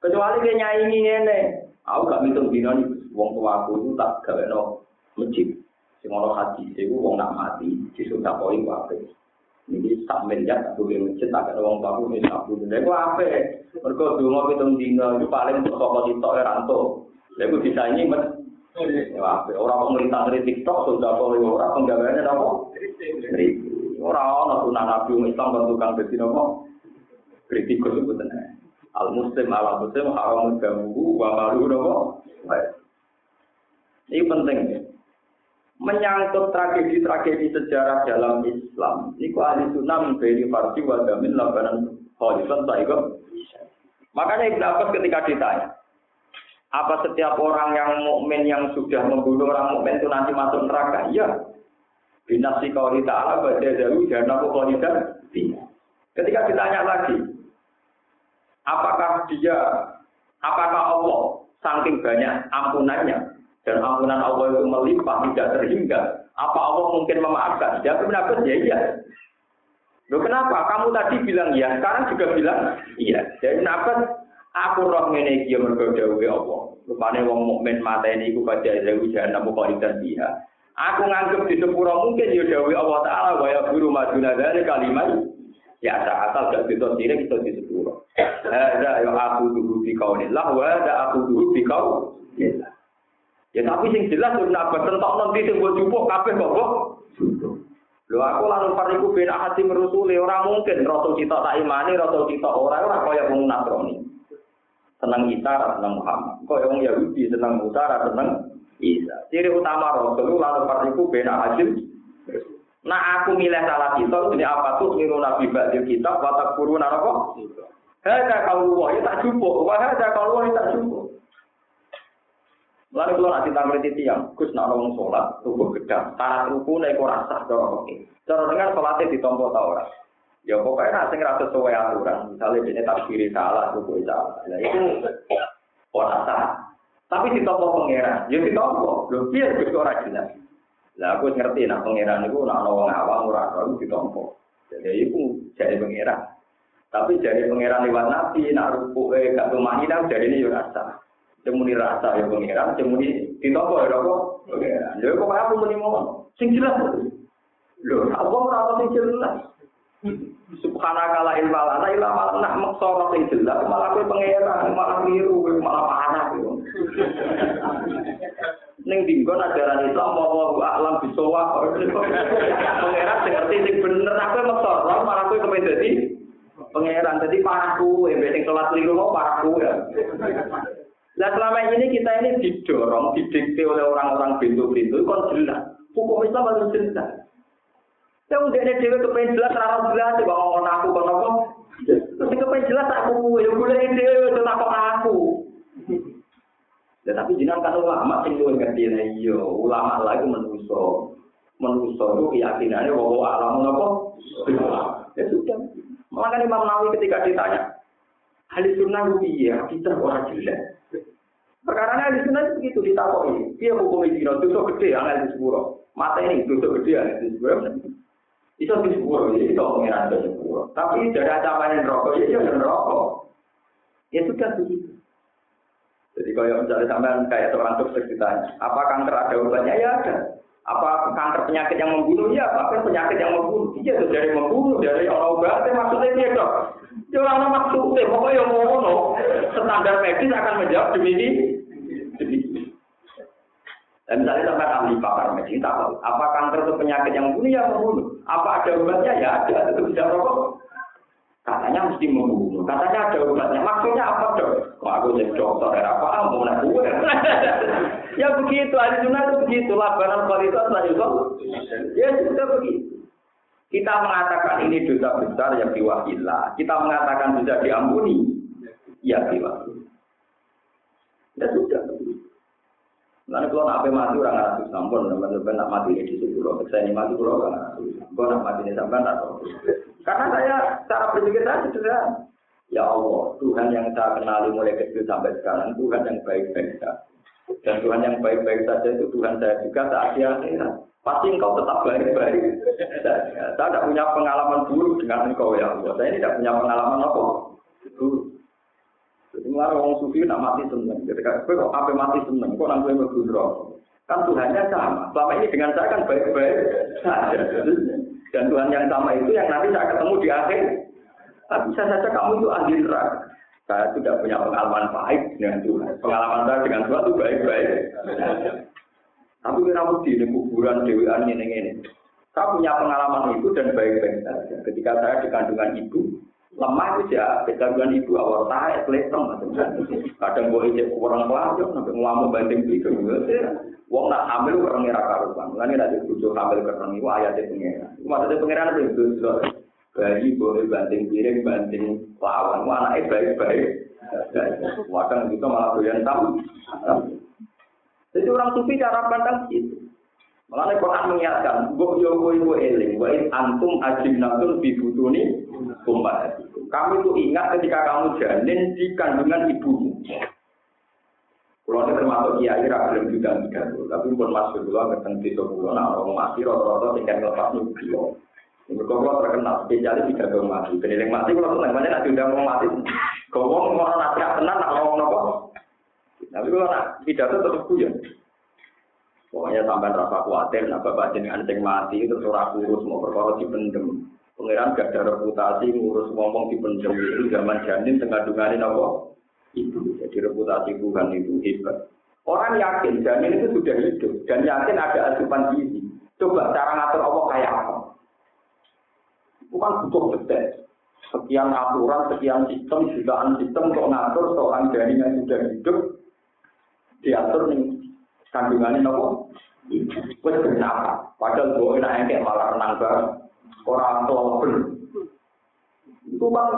Kecuali dia nyanyi ini, aku gak hitung bina nih, uang tua aku itu tak gawe no masjid. Sing ono haji, itu uang nak mati, si sudah kok itu apa? Ini sak miliar tak boleh masjid tak ada uang baku ini tak boleh. Lalu apa? Mereka dulu hitung dino itu paling untuk sokot itu eranto. Lalu bisa ini men. Apa? Orang pemerintah dari TikTok sudah boleh orang penggabaiannya apa? Orang orang sunnah nabi Islam bentukan besi apa? Kritikus itu benar. Al muslim ala muslim haram gamu wa malu apa? Ini penting ya. Menyangkut tragedi-tragedi sejarah dalam Islam. Niku ahli sunnah memberi farsi wa damin labanan khalifan ta'iqab. Makanya Ibn Abbas ketika ditanya, apa setiap orang yang mukmin yang sudah membunuh orang mukmin itu nanti masuk neraka? Iya. Binasi kauli ta'ala baca jauh dan aku khalidan. Ketika ditanya lagi, apakah dia, apakah Allah saking banyak ampunannya dan ampunan Allah itu melimpah tidak terhingga, apa Allah mungkin memaafkan? Dia benar ya iya. Loh kenapa? Kamu tadi bilang iya, sekarang juga bilang iya. Jadi kenapa? Aku roh ngene iki mergo dawuhe Allah. Rupane wong mukmin ini iku pada dewi jahanam khalidan biha. Aku nganggep di sepuro mungkin ya dawuhe Allah taala wa ya guru maduna dari kalimat ya asal gak bisa sirik itu di sepuro. Ada ya aku dulu di kaunillah wa ada aku dulu di kaunillah. Ya tapi sing jelas Ibnu Abbas tentok nanti sing mbok jupuk kabeh kok kok. Lho aku lalu pariku ben hati merusuli ora mungkin rasul kita tak imani rasul kita ora ora kaya wong Nasrani. Seneng Isa seneng Muhammad. Kaya wong Yahudi seneng Musa seneng Isa. Ciri utama rasul lalu pariku ben hasil Nah aku milih salah kita ini apa tuh niru Nabi Ba'dil kitab watak kurun apa? Hada kalau wah tak cukup, wah hada kalau wah tak cukup. Lalu kalau nanti tampil di tiang, Gus nak ngomong sholat, tubuh gedang, syarat ruku naik rasa, cara oke. Cara dengar sholatnya di tombol orang. Ya pokoknya nasi ngerasa sesuai aturan, misalnya ini takbiri salah, ruku salah, nah itu orang sah. Tapi di tombol pangeran, ya di tombol, belum biar Gus orang jelas. Lah aku ngerti nak pangeran itu nak ngomong awam ora itu di tombol. Jadi itu jadi pangeran. Tapi jadi pangeran lewat nabi, nak ruku eh gak tumahinah, jadi ini ya rasa. Cemuni rasa ya pengiran, cemuni ditoko ya apa? Pengiran. Lha kok aku muni ngono? Sing jelas. Lho, apa ora sing jelas? Subhanaka la ilma lana illa ma nak maksara sing jelas malah kowe pengiran, malah miru, malah parah gitu. Ning dinggon ajaran Islam mau alam bisowa. Pengiran sing ngerti sing bener aku maksara malah dadi pangeran dadi parahku, embek sing salat keliru kok parahku ya. Nah selama ini kita ini didorong, didikte oleh orang-orang pintu-pintu, kan jelas. Hukum Islam harus jelas. Ya udah ini dewa kepengen jelas, rara jelas, coba ngomong aku, kan apa? Terus kepengen jelas aku, ya boleh ini dewa, itu aku aku. Ya tapi jinak kan ulama, sing luwih ngerti lah iya, ulama lagi menuso. Menuso itu keyakinannya bahwa alam apa? Ya sudah. Makanya Imam Nawawi ketika ditanya, Ahli sunnah iya, kita orang jelas. Perkara ahli sunnah itu begitu ditakoi. Dia hukum itu dosa gede angel di sepuro. Mata ini dosa gede angel di sepuro. Itu di sepuro, ya itu pengiran ke sepuro. Tapi dari ancaman rokok, ya itu rokok. Ya sudah begitu. Jadi kalau misalnya sampean kayak seorang dokter ditanya, apa kanker ada obatnya? Ya ada. Apa kanker penyakit yang membunuh? Ya, bahkan penyakit yang membunuh. Iya, itu dari membunuh, dari orang obatnya maksudnya dia dok. Ya orang maksudnya, pokoknya yang mau standar medis akan menjawab demikian. Demikian. Dan misalnya sampai ahli pakar medis, tahu apa kanker itu penyakit yang membunuh? Ya membunuh. Apa ada obatnya? Ya ada. Itu bisa rokok. Katanya mesti membunuh. Katanya ada obatnya. Maksudnya apa dok? Kok aku jadi dokter ya apa? Mau nak gue? ya begitu. Ahli sunnah itu begitu. Labanan kualitas lah itu. Ya sudah begitu. Kita mengatakan ini dosa besar yang diwakillah. Kita mengatakan bisa diampuni. Ya diwakillah. Ya sudah. Nanti kalau nak mati orang nggak sampun, teman-teman nak mati di situ pulau. Saya ini mati pulau kan Kalau nak mati di sampai tak tahu. Karena saya cara berpikir saya sudah Ya Allah, Tuhan yang saya kenali mulai kecil sampai sekarang, Tuhan yang baik-baik saja. Dan Tuhan yang baik-baik saja itu Tuhan saya juga saat di akhirat. Pasti engkau tetap baik-baik. Saya tidak punya pengalaman buruk dengan engkau ya Allah. Saya tidak punya pengalaman apa. Jadi ngelarang orang sufi nak mati seneng. Ketika gue kok apa mati seneng, kok nang gue. Kan Tuhannya sama. Selama ini dengan saya kan baik-baik saja. Dan Tuhan yang sama itu yang nanti saya ketemu di akhir. Tapi bisa saja kamu itu ahli neraka. Saya tidak punya pengalaman baik dengan Tuhan. Pengalaman saya dengan Tuhan itu baik-baik. Tapi kira di kuburan dewan ini ini. Saya punya pengalaman itu dan baik-baik saja. Ketika saya di kandungan ibu, lemah itu ya kegangguan ibu awal tahe kelihatan kadang boleh cek orang pelajar sampai ngamuk banting gitu. Wong nak hamil orang ngira karuan mulane nek dibujuk hamil kereng iku ayate pengira maksudnya pengiran itu? Bayi boleh banting piring banting lawan. Wah anake baik-baik wadang juga malah doyan tam jadi orang sufi cara pandang gitu. Malah Quran mengingatkan, "Mbok yo kowe kowe eling, wa antum ajibnatun bi butuni ummahatikum." Kamu itu ingat ketika kamu janin di kandungan ibumu. Kalau ini termasuk kiai belum juga tidak tapi pun masuk dulu ketemu di Solo, nah orang mati rata-rata tingkat lepas. Ini kalau terkenal spesialis tidak dong mati, beneling mati kalau seneng mana nak diundang mau mati, ngomong mau nasihat tenang nak ngomong nopo. Tapi kalau nak tidak tetap ya. Pokoknya sampai rasa khawatir, nah bapak jenengan sing mati itu surah kurus mau perkara dipendem. Pangeran gak ada reputasi ngurus ngomong dipendem itu zaman janin tengah ini apa? Itu jadi reputasi Tuhan itu hebat. Orang yakin janin itu sudah hidup dan yakin ada asupan gizi. Coba cara ngatur Allah kayak apa? Bukan butuh detail. Sekian aturan, sekian sistem, jutaan sistem untuk ngatur seorang janin yang sudah hidup diatur nih kandungannya nopo wes kenapa padahal gue enak kayak malah renang bareng orang tua pun itu bang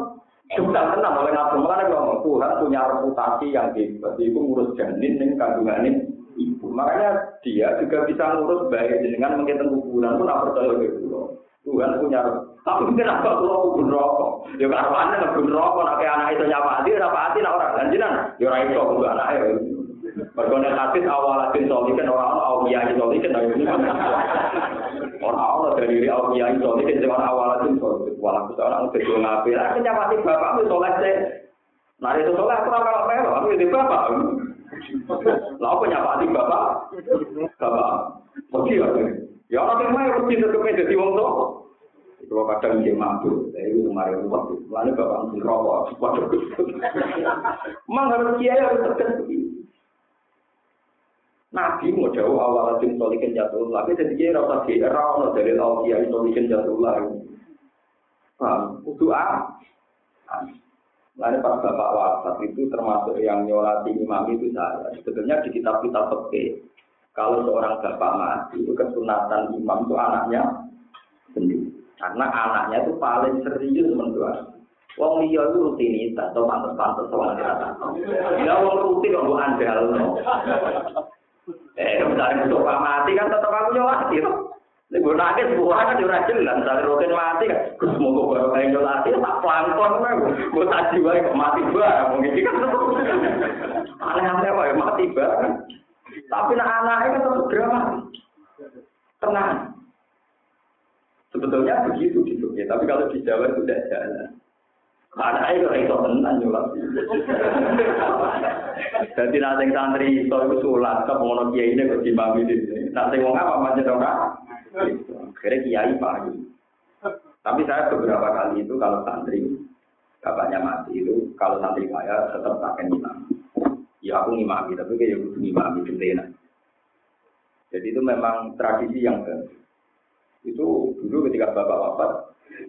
sudah tenang oleh makanya kalau Tuhan punya reputasi yang hebat itu ngurus janin dengan kandungannya ibu. Makanya dia juga bisa ngurus baik dengan menghitung kuburan pun apa percaya gitu Tuhan. Punya tapi kenapa kalau kubur rokok. Ya karena nggak kubur rokok nak anak itu nyapa hati nyapa hati nak orang. Lanjutan ya orang itu kubur anak Bagaimana nek hadis awal hadis soli kan orang orang awal yang soli kan dari orang orang dari diri awal yang soli awal hadis soli walau kita orang udah jual ngapir akhirnya pasti bapak itu soleh sih nah itu soleh aku orang orang pelor aku jadi bapak. Lah aku nyapa di bapak. Bapak. Pergi ya ya orang yang ya mesti itu kemeja di wong tuh. Kalau kadang dia mampu, saya itu kemarin buat itu. Lalu bapak mungkin rokok, buat memang Mang harus kiai harus terkenal. Nabi mau jauh awal asim solikin jatuh lagi jadi dia rasa di era dari Allah kiai solikin jatuh lagi. Paham? Untuk a. Lalu pas bapak wafat itu termasuk yang nyolati imam itu saya. Sebetulnya di kitab-kitab peke. Kalau seorang bapak mati itu kesunatan imam itu anaknya sendiri. Karena anaknya itu paling serius menurut Wong liya itu rutinitas, atau pantas-pantas soal Ya wong rutin kok andal. Eh, misalnya untuk mati kan tetap aku nyolati tuh. Ini gue nangis, gue kan juga jelas. Misalnya rutin mati kan, gue semoga baru kayak nyolati, tak pelangkon kan. Gue tak jiwa kok mati bareng. Mungkin kan tetap. Aneh-aneh kok mati bareng. Tapi nah anaknya kan tetap drama. Tenang. Sebetulnya begitu gitu ya, tapi kalau di Jawa itu tidak jalan. Karena itu itu tenang nyulat. Jadi nanti santri itu itu sulat ke pengono kiai ini ke Jimami ini. Nanti mau apa macam orang? Akhirnya kiai pagi. Tapi saya beberapa kali itu kalau santri bapaknya mati itu kalau santri saya tetap tak imam. Ya aku ngimami tapi kayak butuh ngimami gendena. Jadi itu memang tradisi yang Itu dulu ketika bapak wafat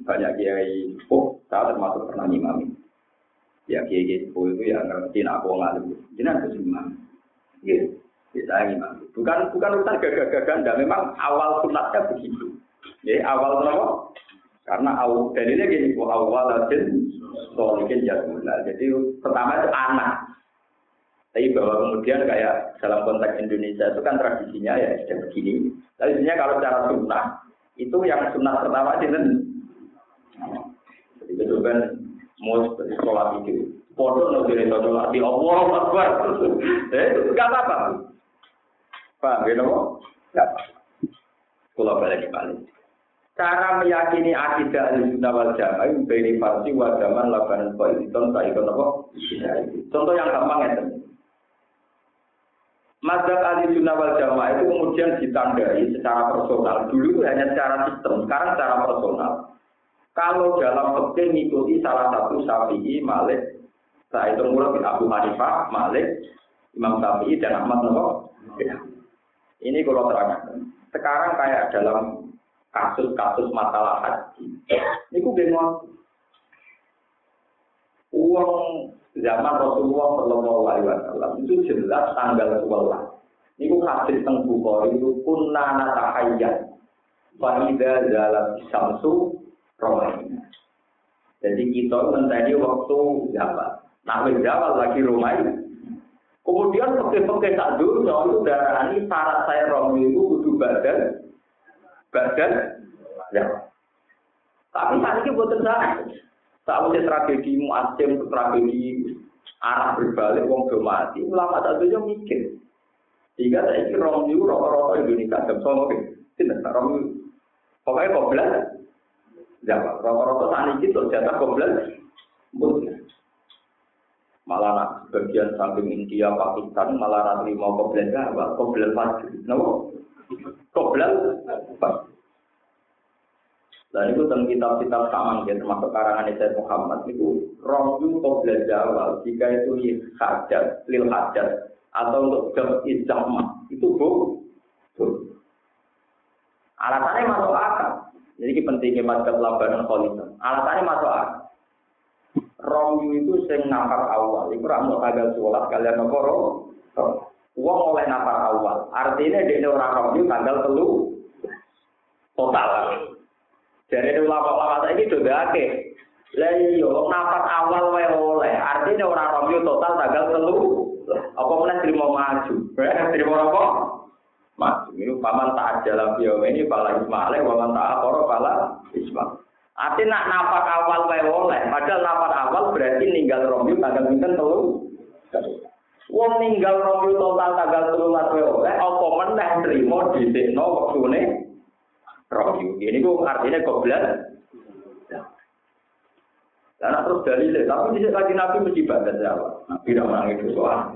banyak kiai sepuh, saya termasuk pernah ngimami. Ya kiai kiai sepuh itu ya ngerti nak aku ngalim. Jadi harus ngimami. Gitu. Kita ngimami. Bukan bukan urusan gagah-gagah, anda. Memang awal sunatnya begitu. Ya awal apa? Karena awal dalilnya gini, awal aja solikin jadullah. Jadi pertama itu anak. Tapi bahwa kemudian kayak dalam konteks Indonesia itu kan tradisinya ya sudah begini. Tapi sebenarnya kalau secara sunnah itu yang sunnah pertama itu jadi itu kan mau sholat itu. Foto no dari sholat di Allah Akbar. Eh nggak apa-apa. Pak, gitu kok? Nggak apa. Kalau balik balik. Cara meyakini akidah al-sunnah wal jamaah beri farsi wa zaman labanan itu contoh itu apa? Contoh yang gampang ya. Mazhab ahli sunnah wal jamaah itu kemudian ditandai secara personal. Dulu hanya secara sistem, sekarang secara personal. Kalau dalam fikih mengikuti salah satu Syafi'i, Malik, saya itu mulai Abu Hanifah, Malik, Imam Syafi'i dan Ahmad Nawawi. Ya. Ini kalau terangkan. Sekarang kayak dalam kasus-kasus masalah haji. Ini bingung. Uang zaman Rasulullah Shallallahu Alaihi Wasallam itu jelas tanggal 12. Ini hadis teng Bukhari itu kunna natahayyat. Fa'idha zalat samsu. Jadi kita mentari waktu Jawa. Nah, Jawa lagi Romaina. Kemudian pakai-pakai tak dulu, itu darah ini syarat saya Romi itu kudu badan, badan, ya. Tapi saat ini buat saya, usah tragedi muasim, tragedi arah berbalik, wong do mati, ulama tak dulu mikir. Sehingga saya ini Romi itu rokok-rokok Indonesia, jam sama, tidak, Romi, pokoknya kok Jawa. Rata-rata saat ini tuh jatah koblet. Malah nak bagian samping India, Pakistan, malah nanti mau koblet Jawa, koblet Fajr. Kenapa? Koblet Fajr. Dan itu tentang kitab-kitab saman, ya, termasuk karangan Sayyid Muhammad, itu rohyu koblet Jawa, jika itu lil hajat, lil hajat, atau untuk jam ijamah, itu bu. Alasannya masuk akal. Jadi ini pentingnya mazhab labanan kholifah. Alasannya masuk akal. Romyu itu sing nafar awal. Itu ramu tanggal sholat kalian nopo Uang oleh nafar awal. Artinya dia orang romyu tanggal telu total. Jadi ulama-ulama ini sudah oke. Lah iya, nafar awal wae oleh. Artinya orang romyu total tanggal telu. Apa mana terima maju? Terima apa? Mas, ini paman tak jalan bio ini pala ismail, paman tak apa pala ismail. Arti nak nafas awal wae oleh, padahal nafas awal berarti ninggal romyu tanggal pinten telu. Wong ninggal romyu total tanggal telu wae oleh, apa meneh trimo dhisikno wektune romyu. Ini ku artinya goblet. Dan terus dalile, tapi di lagi Nabi mesti badan Jawa. Nabi tidak menangis soal.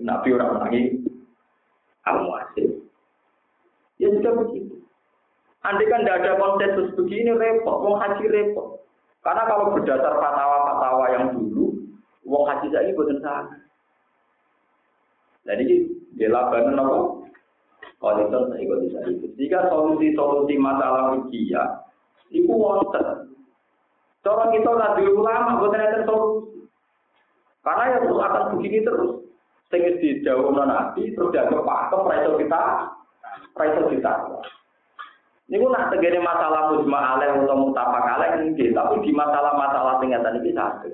Nabi orang menangis al-muasib. Ya sudah begitu. Andai kan tidak ada konsensus begini repot, wong haji repot. Karena kalau berdasar fatwa-fatwa yang dulu, wong haji saya ini bukan sana. Jadi di labanan apa? Kalau saya ikut bisa. Jika solusi-solusi masalah rugia, itu wonten. Cara kita nabi ulama, bukan ada solusi. Karena ya terus akan begini terus sing dijauhno nabi terus dianggap pakem ra iso kita ra iso kita Niku nak tegene masalah mujma alaih atau mutapak alaih nggih, tapi di masalah-masalah ngeten iki saged.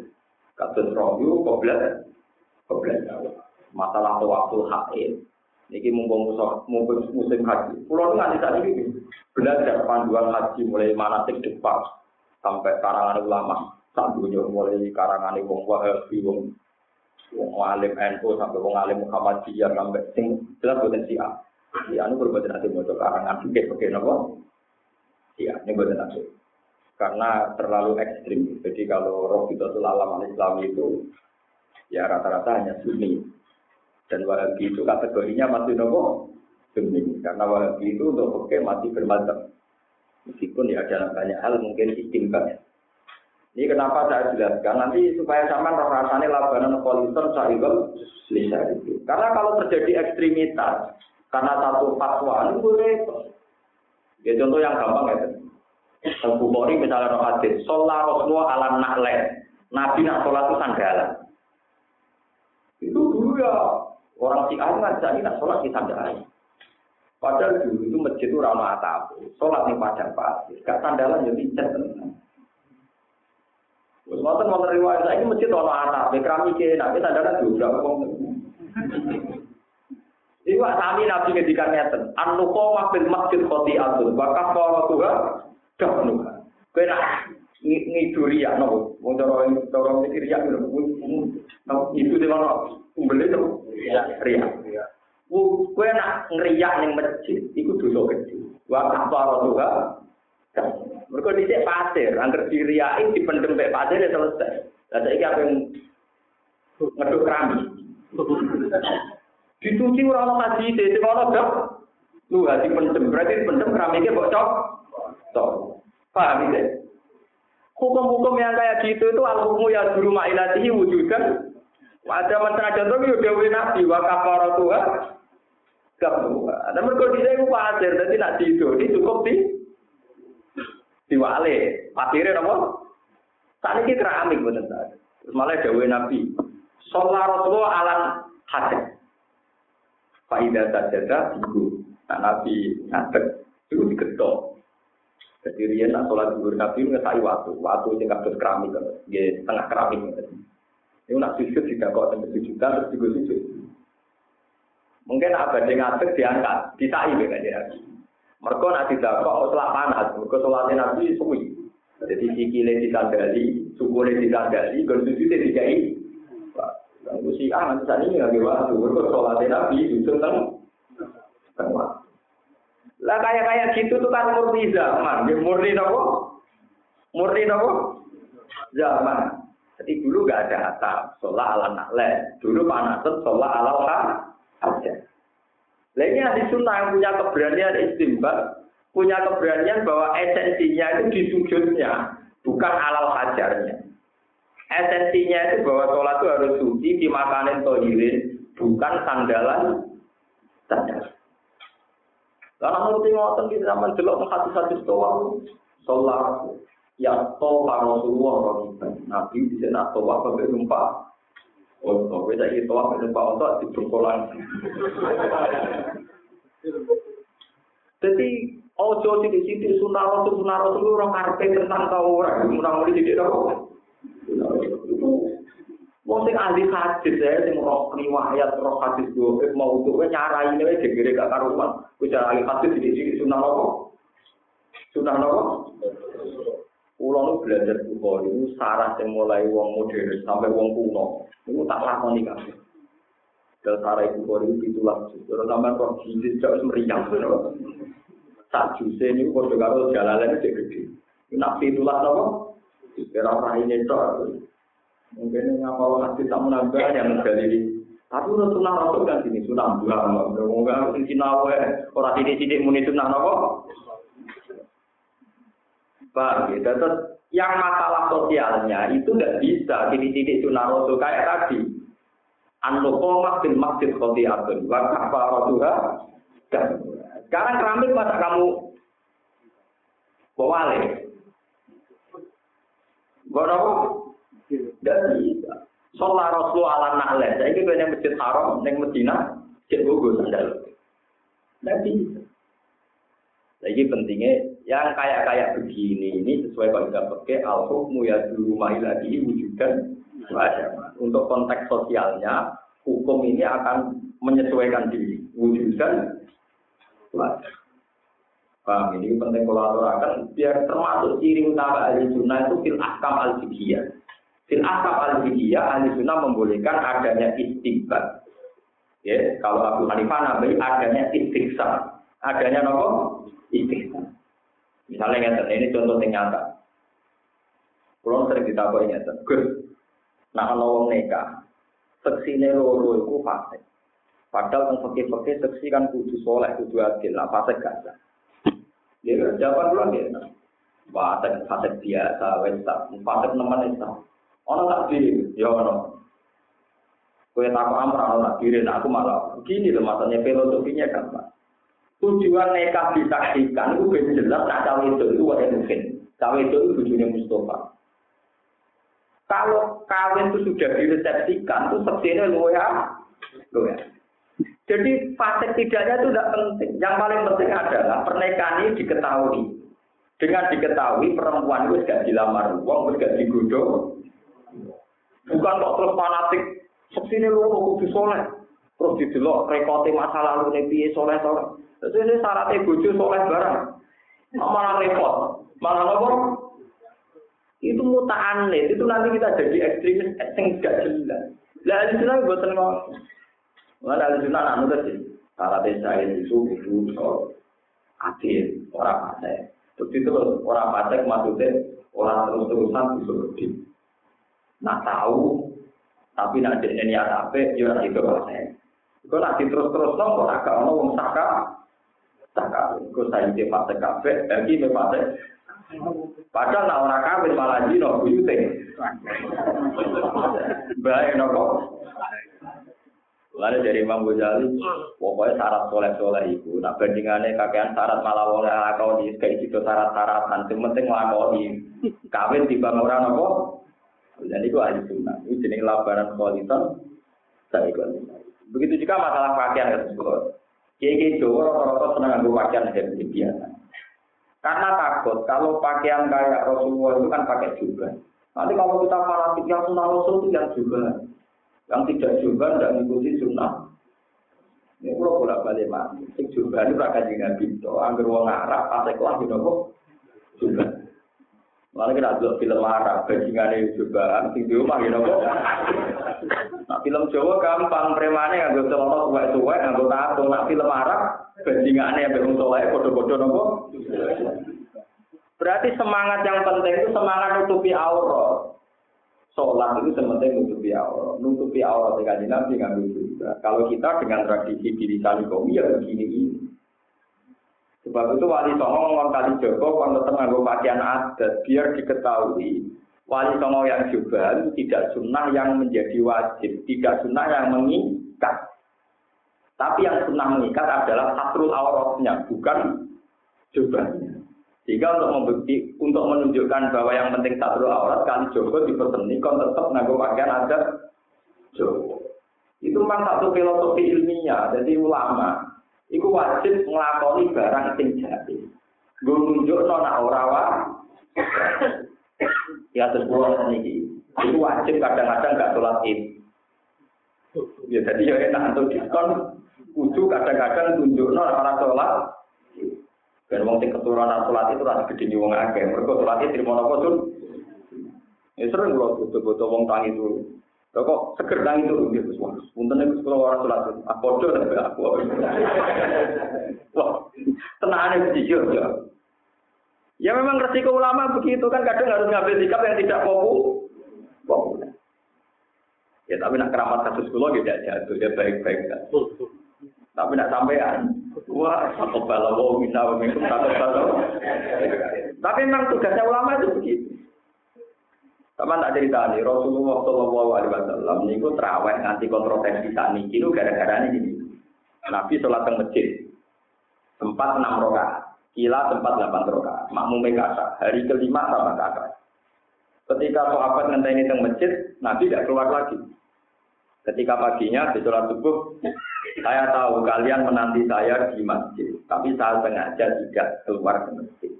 Kados rohyu koblet koblet masalah waktu haid. Niki mumpung mumpung musim haji. Pulau nganti saat ini belajar panduan haji mulai manatik depan sampai karangan ulama. Saat mulai karangan wong wahabi, wong wong alim NU sampai wong alim Muhammadiyah sampai sing jelas boten sia. Ya anu berbuat nanti mau karangan fikih pakai nopo? Sia. ini buat nafsu. Karena terlalu ekstrim. Jadi kalau roh itu alam Islam itu ya rata-rata hanya sunni. Dan wahabi itu kategorinya masih nopo sunni. Karena wahabi itu untuk oke masih bermacam. Meskipun ya dalam banyak hal mungkin istimewa. Ini kenapa saya jelaskan nanti supaya sama rasanya labanan politon sahibel lisa itu. Karena kalau terjadi ekstremitas karena satu fatwa ini boleh. Ya contoh yang gampang ya. Teng Bukhari misalnya roh hadis, sholat Rasulullah ala nakle. Nabi nak sholat itu sandalan. Itu dulu ya orang si nggak jadi nak sholat di sandalan. Padahal dulu itu masjid itu ramah atap, sholat nih padang pasir, gak sandalan jadi cat Terus ngoten mau riwayat saya ini masjid ono anak, keramik nabi sadar juga kok. Iku sami nabi ngedikan ngeten, anuko bil masjid khotiatun, wa kafaratuha dafnuha. Kowe nak ngiduri ya nopo, wong cara cara mikir ya nopo itu di mana umbele to? Ya, ria. Kowe nak ngriyak ning masjid, iku dosa gede. Wa kafaratuha mereka dicek pasir, angker diriain dipendem pe pasir ya selesai. Lah saiki apa yang ngeduk keramik. Dicuci ora ono kaji, sing ono dok. Lu hati pendem, berarti pendem keramiknya bocok. Tok. Paham ya? Hukum-hukum yang kayak gitu itu al-hukmu ya guru ma'ilatihi wujudan. Ada mantra contoh itu dewi nabi wa kafaratuha. Gak Ada mereka di sini pasir, jadi nak tidur, ini cukup di diwale. Napa? Saat ini keramik bener Terus malah dawe Nabi. Rasulullah alam hajat. Faidah sajadah ibu. Nah, Nabi ngadek itu digetok. Jadi dia nak sholat zuhur Nabi waktu, waktu yang kados keramik, dia setengah keramik. Ini nak sujud tidak kok sampai sujudan terus juga sujud. Mungkin abad yang ngadek diangkat, disai kan dia. Mereka nak tidak kok selak panas, mereka sholatnya nabi suwi. Jadi sikile ditandali, sukule ditandali, dan sujudnya dikai. Lalu si ah nanti saat ini nggak waktu, mereka sholatnya nabi justru teng tengah. Lah kayak kayak gitu tuh kan murni zaman, ya, murni nopo, murni nopo zaman. Jadi dulu gak ada atap, sholat ala nakle. Dulu panasan sholat ala aja. Ini ahli sunnah yang punya keberanian istimbat, punya keberanian bahwa esensinya itu di sujudnya, bukan alal hajarnya. Esensinya itu bahwa sholat itu harus suci, dimakanin tohirin, bukan sandalan sandal. Karena menurut ngoten di zaman delok hadis-hadis toa, sholat ya toa Rasulullah Nabi bisa nak toa sampai numpak Oh, beda itu apa numpak otot di bengkolan. Jadi ojo sidik-sidik sunah rasul sunah rasul orang karpe tentang kau orang menang mulai sidik apa? Itu Wong sing ahli hadis ya, sing roh riwayat roh hadis do mau untuk nyarai ini wis gegere gak karuan. Ku cara ahli hadis sidik-sidik sunah apa? Sunah apa? Kulo nu belajar Bukhari itu sarah yang mulai wong modern sampai wong kuno. Itu tak lakoni kabeh. Dan sarah Bukhari itu itulah Kalau sampai kok gizi jauh meriang bener. Sak juse ini kode karo jalalan itu gede. Nak itulah apa? Kira apa ini tok. Mungkin ngapal hati tak menambah yang dari tapi udah sunah rasul kan sini sunah dua, nggak sini sinawe, orang sini sini muni sunah apa? Paham ya? Terus yang masalah sosialnya itu nggak bisa titik-titik sunnah rasul kayak tadi. An-nuqomah bin masjid khotiatun. Wa kafaratuha. Sekarang keramik masa kamu bawale? Gak apa? Tidak bisa. Sholat Rasul ala nahle. Saya ini yang masjid haram, yang Medina, cek gugus sandal. Tidak bisa. Jadi pentingnya yang kayak-kayak begini ini sesuai kaidah pakai al hukmu ya dulu lagi wujudkan Untuk konteks sosialnya hukum ini akan menyesuaikan diri wujudkan Paham ini penting kolaborasi biar termasuk ciri utama ahli sunnah itu fil akam al fikiyah. Fil akam al fikiyah ahli sunnah membolehkan adanya istiqbat. Ya, kalau Abu Hanifah nabi adanya istiqsam, adanya nopo istighfar. Misalnya ngeten, ini contoh yang nyata. Kalau sering ditakoi ngeten, Gus, nah kalau wong nikah, seksine loro iku fase. Padahal teng fakir-fakir seksi kan kudu soleh, kudu adil, lah fase gak. Dia kan jawaban dulu ya. Fase fase biasa, wes tak, fase nemen wes tak. Ono tak diri, ya ono. Kue takut amrah, ono tak diri, nah aku malah begini loh, masanya filosofinya. Tujuan nikah disaksikan itu ben jelas nak cawe itu itu ada mungkin. Cawe itu itu tujuannya Mustafa. Kalau kawin itu sudah diresepsikan, itu sebenarnya lu ya. Jadi fase tidaknya itu tidak penting. Yang paling penting adalah pernikahan ini diketahui. Dengan diketahui perempuan itu gak dilamar uang, gak digodok. Bukan kok terus fanatik, sebenarnya lu kudu soleh. Terus didelok rekote masa lalu nih soleh soleh. Terus ini syaratnya bojo soleh barang. Malah repot. Malah apa? Itu muta'anid. Itu nanti kita jadi ekstremis yang gak jelas. Lah ahli sunnah buat ngomong. Mana ahli sunnah anak nulis sih. Syaratnya saya itu itu soal adil. Orang pasek. Terus itu orang pasek maksudnya orang terus-terusan bisa berdiri. Nah tahu, tapi nak jadi niat apa, ya itu pasek. Kalau nanti terus-terus nong, kok agak ono wong saka, saka. Kau saya di fase kafe, lagi di fase. Padahal nak orang kawin malah jino buyute. Baik nopo. Lalu dari Imam Ghazali, pokoknya syarat soleh-soleh itu. Nah bandingannya kakean syarat malah oleh lakoni, kayak gitu syarat-syaratan. Yang penting lakoni. Kawin tiba orang nopo. Dan itu ahli sunnah. Itu jenis labaran kualitas. Saya ikut. Begitu juga masalah pakaian tersebut. Kiai Jawa rata-rata senang nganggo pakaian yang biasa. Karena takut kalau pakaian kayak Rasulullah itu kan pakai juga. Nanti kalau kita fanatik yang sunnah Rasul itu yang juga. Yang tidak juga tidak mengikuti sunnah. Ini kalau bolak balik mati. Sing juga ini rakyat jangan pintu. Angger wong Arab, pasek lah gitu kok. Juga. Lalu kita lihat film Arab, bajingannya juga, sing di rumah gitu kok. Nah, film Jawa gampang, premane nganggo celana suwek-suwek, nganggo tato. Nah, film Arab, bajingannya yang belum soleh, bodoh-bodoh nopo. Berarti semangat yang penting itu semangat nutupi aurat. Sholat itu sementing nutupi aurat. Nutupi aurat dengan Nabi ngambil juga. Kalau kita dengan tradisi diri salikomi ya begini ini. Sebab itu wali songo ngomong kali Joko kalau tetap nganggo pakaian adat biar diketahui wali songo yang juga tidak sunnah yang menjadi wajib, tidak sunnah yang mengikat. Tapi yang sunnah mengikat adalah satrul auratnya, bukan jubahnya. Jika untuk membukti, untuk menunjukkan bahwa yang penting satu aurat, kali Joko diperseni, kon tetap nganggo pakaian adat Joko. Itu memang satu filosofi ilmiah, jadi ulama. Iku wajib ngelakoni barang sing jadi. Gue nunjuk nona ora Ya terus ini, itu wajib kadang-kadang gak sholat id. Ya jadi ya enak untuk diskon. Kudu kadang-kadang tunjuk nona orang sholat. Dan wong sing keturunan sholat itu rasa gede nih wong akeh. Mereka sholat itu terima nopo tuh. Ya sering kalau butuh-butuh wong tangi dulu. Kok seger tangi dulu gitu. Wah, punten itu kalau orang sholat itu. Aku podo tapi aku. Wah, tenangnya jujur ya. Ya memang resiko ulama begitu kan kadang harus ngambil sikap yang tidak populer. Ya tapi nak keramat kasus kulo tidak jatuh, dia baik-baik kan. Tapi nak sampean, wah satu balawo bisa meminum satu satu. Tapi memang tugasnya ulama itu begitu. Sama tak cerita nih, Rasulullah Shallallahu Alaihi Wasallam ini gue terawih nanti kontroversi tani itu gara-gara ini. Nabi sholat ke masjid, tempat enam rokaat, kila tempat delapan rokaat, makmum kata, hari kelima sama kata. Ketika sahabat ngenteni teng masjid, Nabi tidak keluar lagi. Ketika paginya di sholat subuh, saya tahu kalian menanti saya di masjid, tapi saya sengaja tidak keluar ke masjid.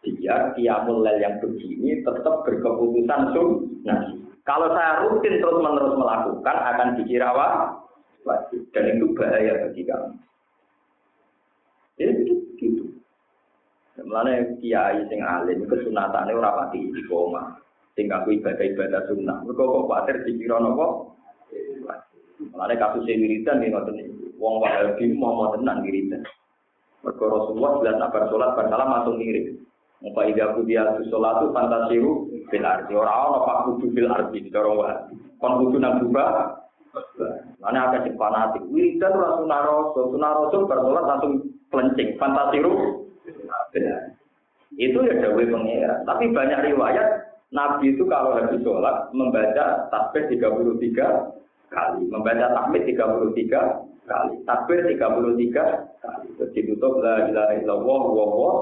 Biar kiamul lel yang begini tetap berkeputusan sunnah. Kalau saya rutin terus menerus melakukan akan dikira wajib dan itu bahaya bagi kamu. Jadi itu gitu. Mulane kiai sing alim kesunatane ora pati koma. Sing kanggo ibadah-ibadah sunnah. Mergo kok kuwatir dikira napa? Mulane kasus wiridan nih ngoten niku. Wong Wahabi mau mau tenan wiridan. Mergo Rasulullah jelas nak bar salam langsung ngirim. Muka ida kudia tu sholatu fantasiru bil ardi. Orang orang pak kudu bil ardi di dorong wah. Kon kudu nang buka. Mana ada si fanatik. Wiridan ora sunaroso, sunaroso bersolat langsung pelencing. Fantasiru Itu ya dawe pengira. Tapi banyak riwayat Nabi itu kalau habis sholat membaca tasbih 33 kali, membaca tahmid 33 kali, takbir 33 kali. Terus ditutup la ilaha illallah wa wa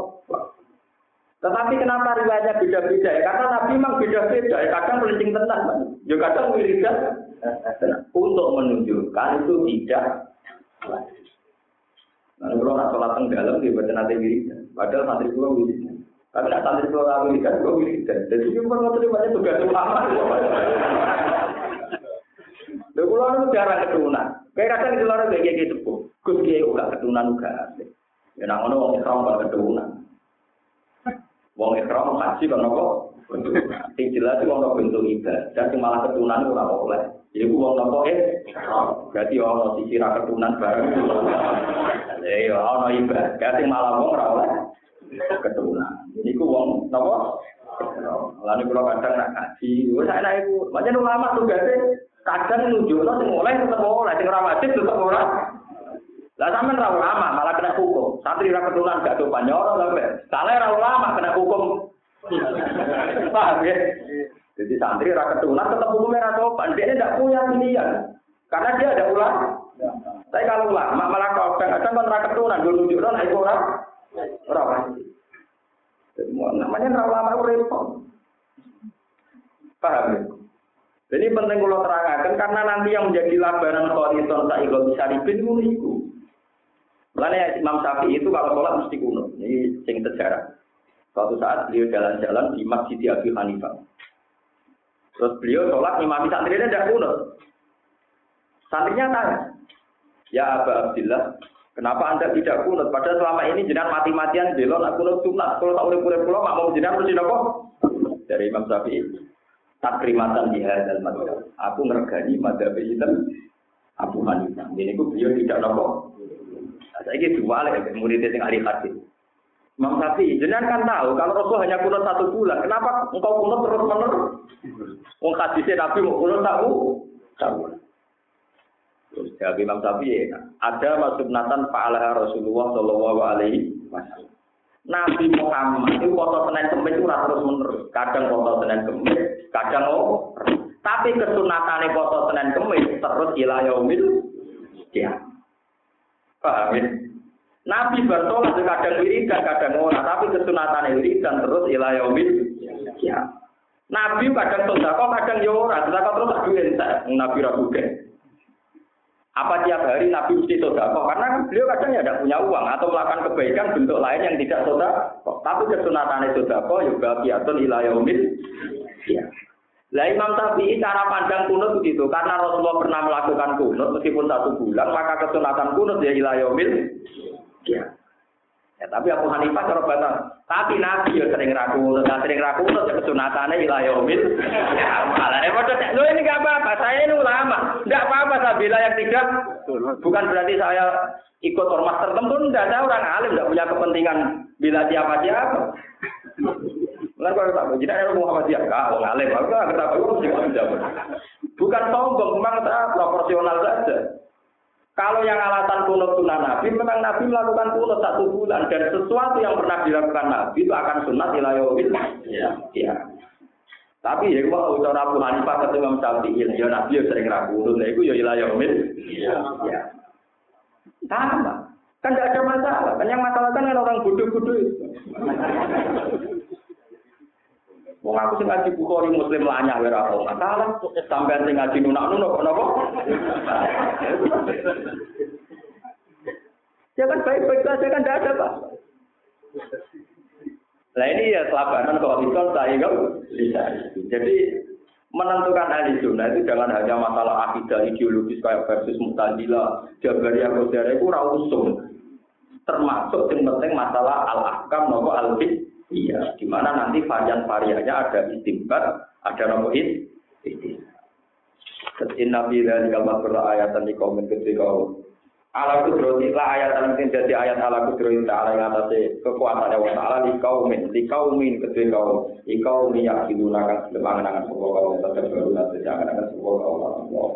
tetapi kenapa riwayatnya beda-beda ya? Karena Nabi memang beda-beda ya. Kadang melencing tenang, ya kadang wiridan. Untuk menunjukkan itu tidak Nah, kalau nak sholat teng dalam, dia baca nanti wiridan. Padahal santri gua wiridan. Tapi nak santri gua wiridan, gua wiridan. Jadi cuma mau terima itu tugas ulama. Lha kula nu jarang keturunan. Kayak kadang di luar kayak gitu kok. Gus kiai uga keturunan uga. Ya nak ngono wong ikram kok keturunan. Wong ikram haji kan nopo? Sing jelas wong nopo bentuk ibadah, sing malah keturunan ora oleh. Jadi ku wong nopo eh berarti ono sisi ra keturunan bareng. Ya ono ibadah, sing malah wong ora oleh keturunan. Ini ku wong nopo? Lalu kalau kadang nak kaji, wes enak ibu. Macam ulama gak kadang nunjukno sing oleh tetep oleh, sing ora wajib tetep ora. Lah sampean ra ulama malah kena hukum. Santri ra ketulan gak tuh nyoro lho, Salah ra ulama kena hukum. Paham ya? Jadi santri ra ketulan tetap hukumnya ra sopan. Dia tidak punya pilihan. Karena dia ada ulama. Tapi kalau ulama malah kau kadang kan ra ketulan dulu nunjukno nek ora ora wajib. Namanya ra ulama repot. Paham ya? Jadi penting kalau terangkan karena nanti yang menjadi labaran kholiton sa'iqo bisa ribin itu. Makanya Imam Syafi'i itu kalau sholat mesti kuno. Ini sing sejarah. Suatu saat beliau jalan-jalan di Masjid Abi Hanifah. Terus beliau sholat imam santrinya tidak kuno. Santrinya tanya, Ya Aba Abdillah, kenapa anda tidak kunut? Padahal selama ini jenang mati-matian belon aku kunut sunat. Kalau tak urip-urip pulau, mak mau jenang mesti nopo? Dari Imam Syafi'i takrimatan di hadal madhab. Aku ngergani madhab itu Abu Hanifah. Ini aku beliau tidak nopo. Saya ini dua ya, murid yang ahli hadis. Imam Syafi'i, jenengan kan tahu kalau Rasul hanya kunut satu bulan, kenapa engkau kunut terus menerus? Wong hadisnya Nabi mau kunut tahu, tahu. Terus Imam Syafi'i, ada masuk natan fa'alaha Rasulullah Shallallahu Alaihi Wasallam. Nabi Muhammad itu foto Senin Kemis itu terus menerus. Kadang foto Senin Kemis, kadang oh. Tapi kesunatannya foto Senin Kemis terus ilayomil ya. Paham ya? Nabi bertolak kadang wiridan, kadang ora, tapi kesunatannya wiridan terus ilayomil ya. Nabi kadang sodako, kadang ya ora, sodako terus duit, Nabi rabu apa tiap hari Nabi mesti sodako? Karena beliau kadang ya tidak punya uang atau melakukan kebaikan bentuk lain yang tidak sodako. Tapi kesunatan sodako juga biatun ilayomil. Ya. Lah Imam Syafi'i cara pandang kunut begitu. Karena Rasulullah pernah melakukan kunut meskipun satu bulan, maka kesunatan kunut ya ilayomil. Ya. Ya, tapi Abu Hanifah cara batas. Tapi Nabi ya sering ragu, nah, sering ragu ya kesunatannya. Ya, malah repot lo ini gak apa-apa, saya ini ulama. Enggak apa-apa saya bila yang tidak. Bukan berarti saya ikut ormas tertentu, enggak ada orang alim, enggak punya kepentingan bila siapa siapa. Benar kalau tak begini, ada Muhammad ya, kak, orang alim, aku nggak ketahui, bukan sombong, memang proporsional saja. Kalau yang alasan kunut sunnah Nabi, memang Nabi melakukan kunut satu bulan dan sesuatu yang pernah dilakukan Nabi itu akan sunat ilayawil. Ya. ya. Tapi ya kalau cara Abu Hanifah ketemu Imam Syafi'i, ya Nabi ya sering ragu kunut, itu ya ilayawil. Ya. ya. Sama. Kan tidak ada masalah. Kan yang masalah kan orang bodoh-bodoh itu. Wong aku sing ngaji Bukhari Muslim lanyah ora apa masalah. Sampeyan sing ngaji nunak-nunak napa? Ya kan baik-baik saja kan tidak ada Pak. Nah ini ya kelabaran kalau itu saya kan bisa. Jadi menentukan ahli sunnah itu jangan hanya masalah akidah ideologis kayak versus mutazila, jabariyah, qadariyah itu ora usum. Termasuk yang penting masalah al-ahkam nopo al-fiqh Iya, di mana nanti varian-variannya ada istimbat, ada it, itu. Inna bila di kalmat ayatan di komen ketika ala kudroti ayat yang jadi ayat ala kudroti ta'ala yang atasnya kekuatan Allah ta'ala di kaumin di kaumin kedua kaum di kaum yang yakinuna kan semangan sebuah kaum tetap beruna sejangan sebuah kaum Allah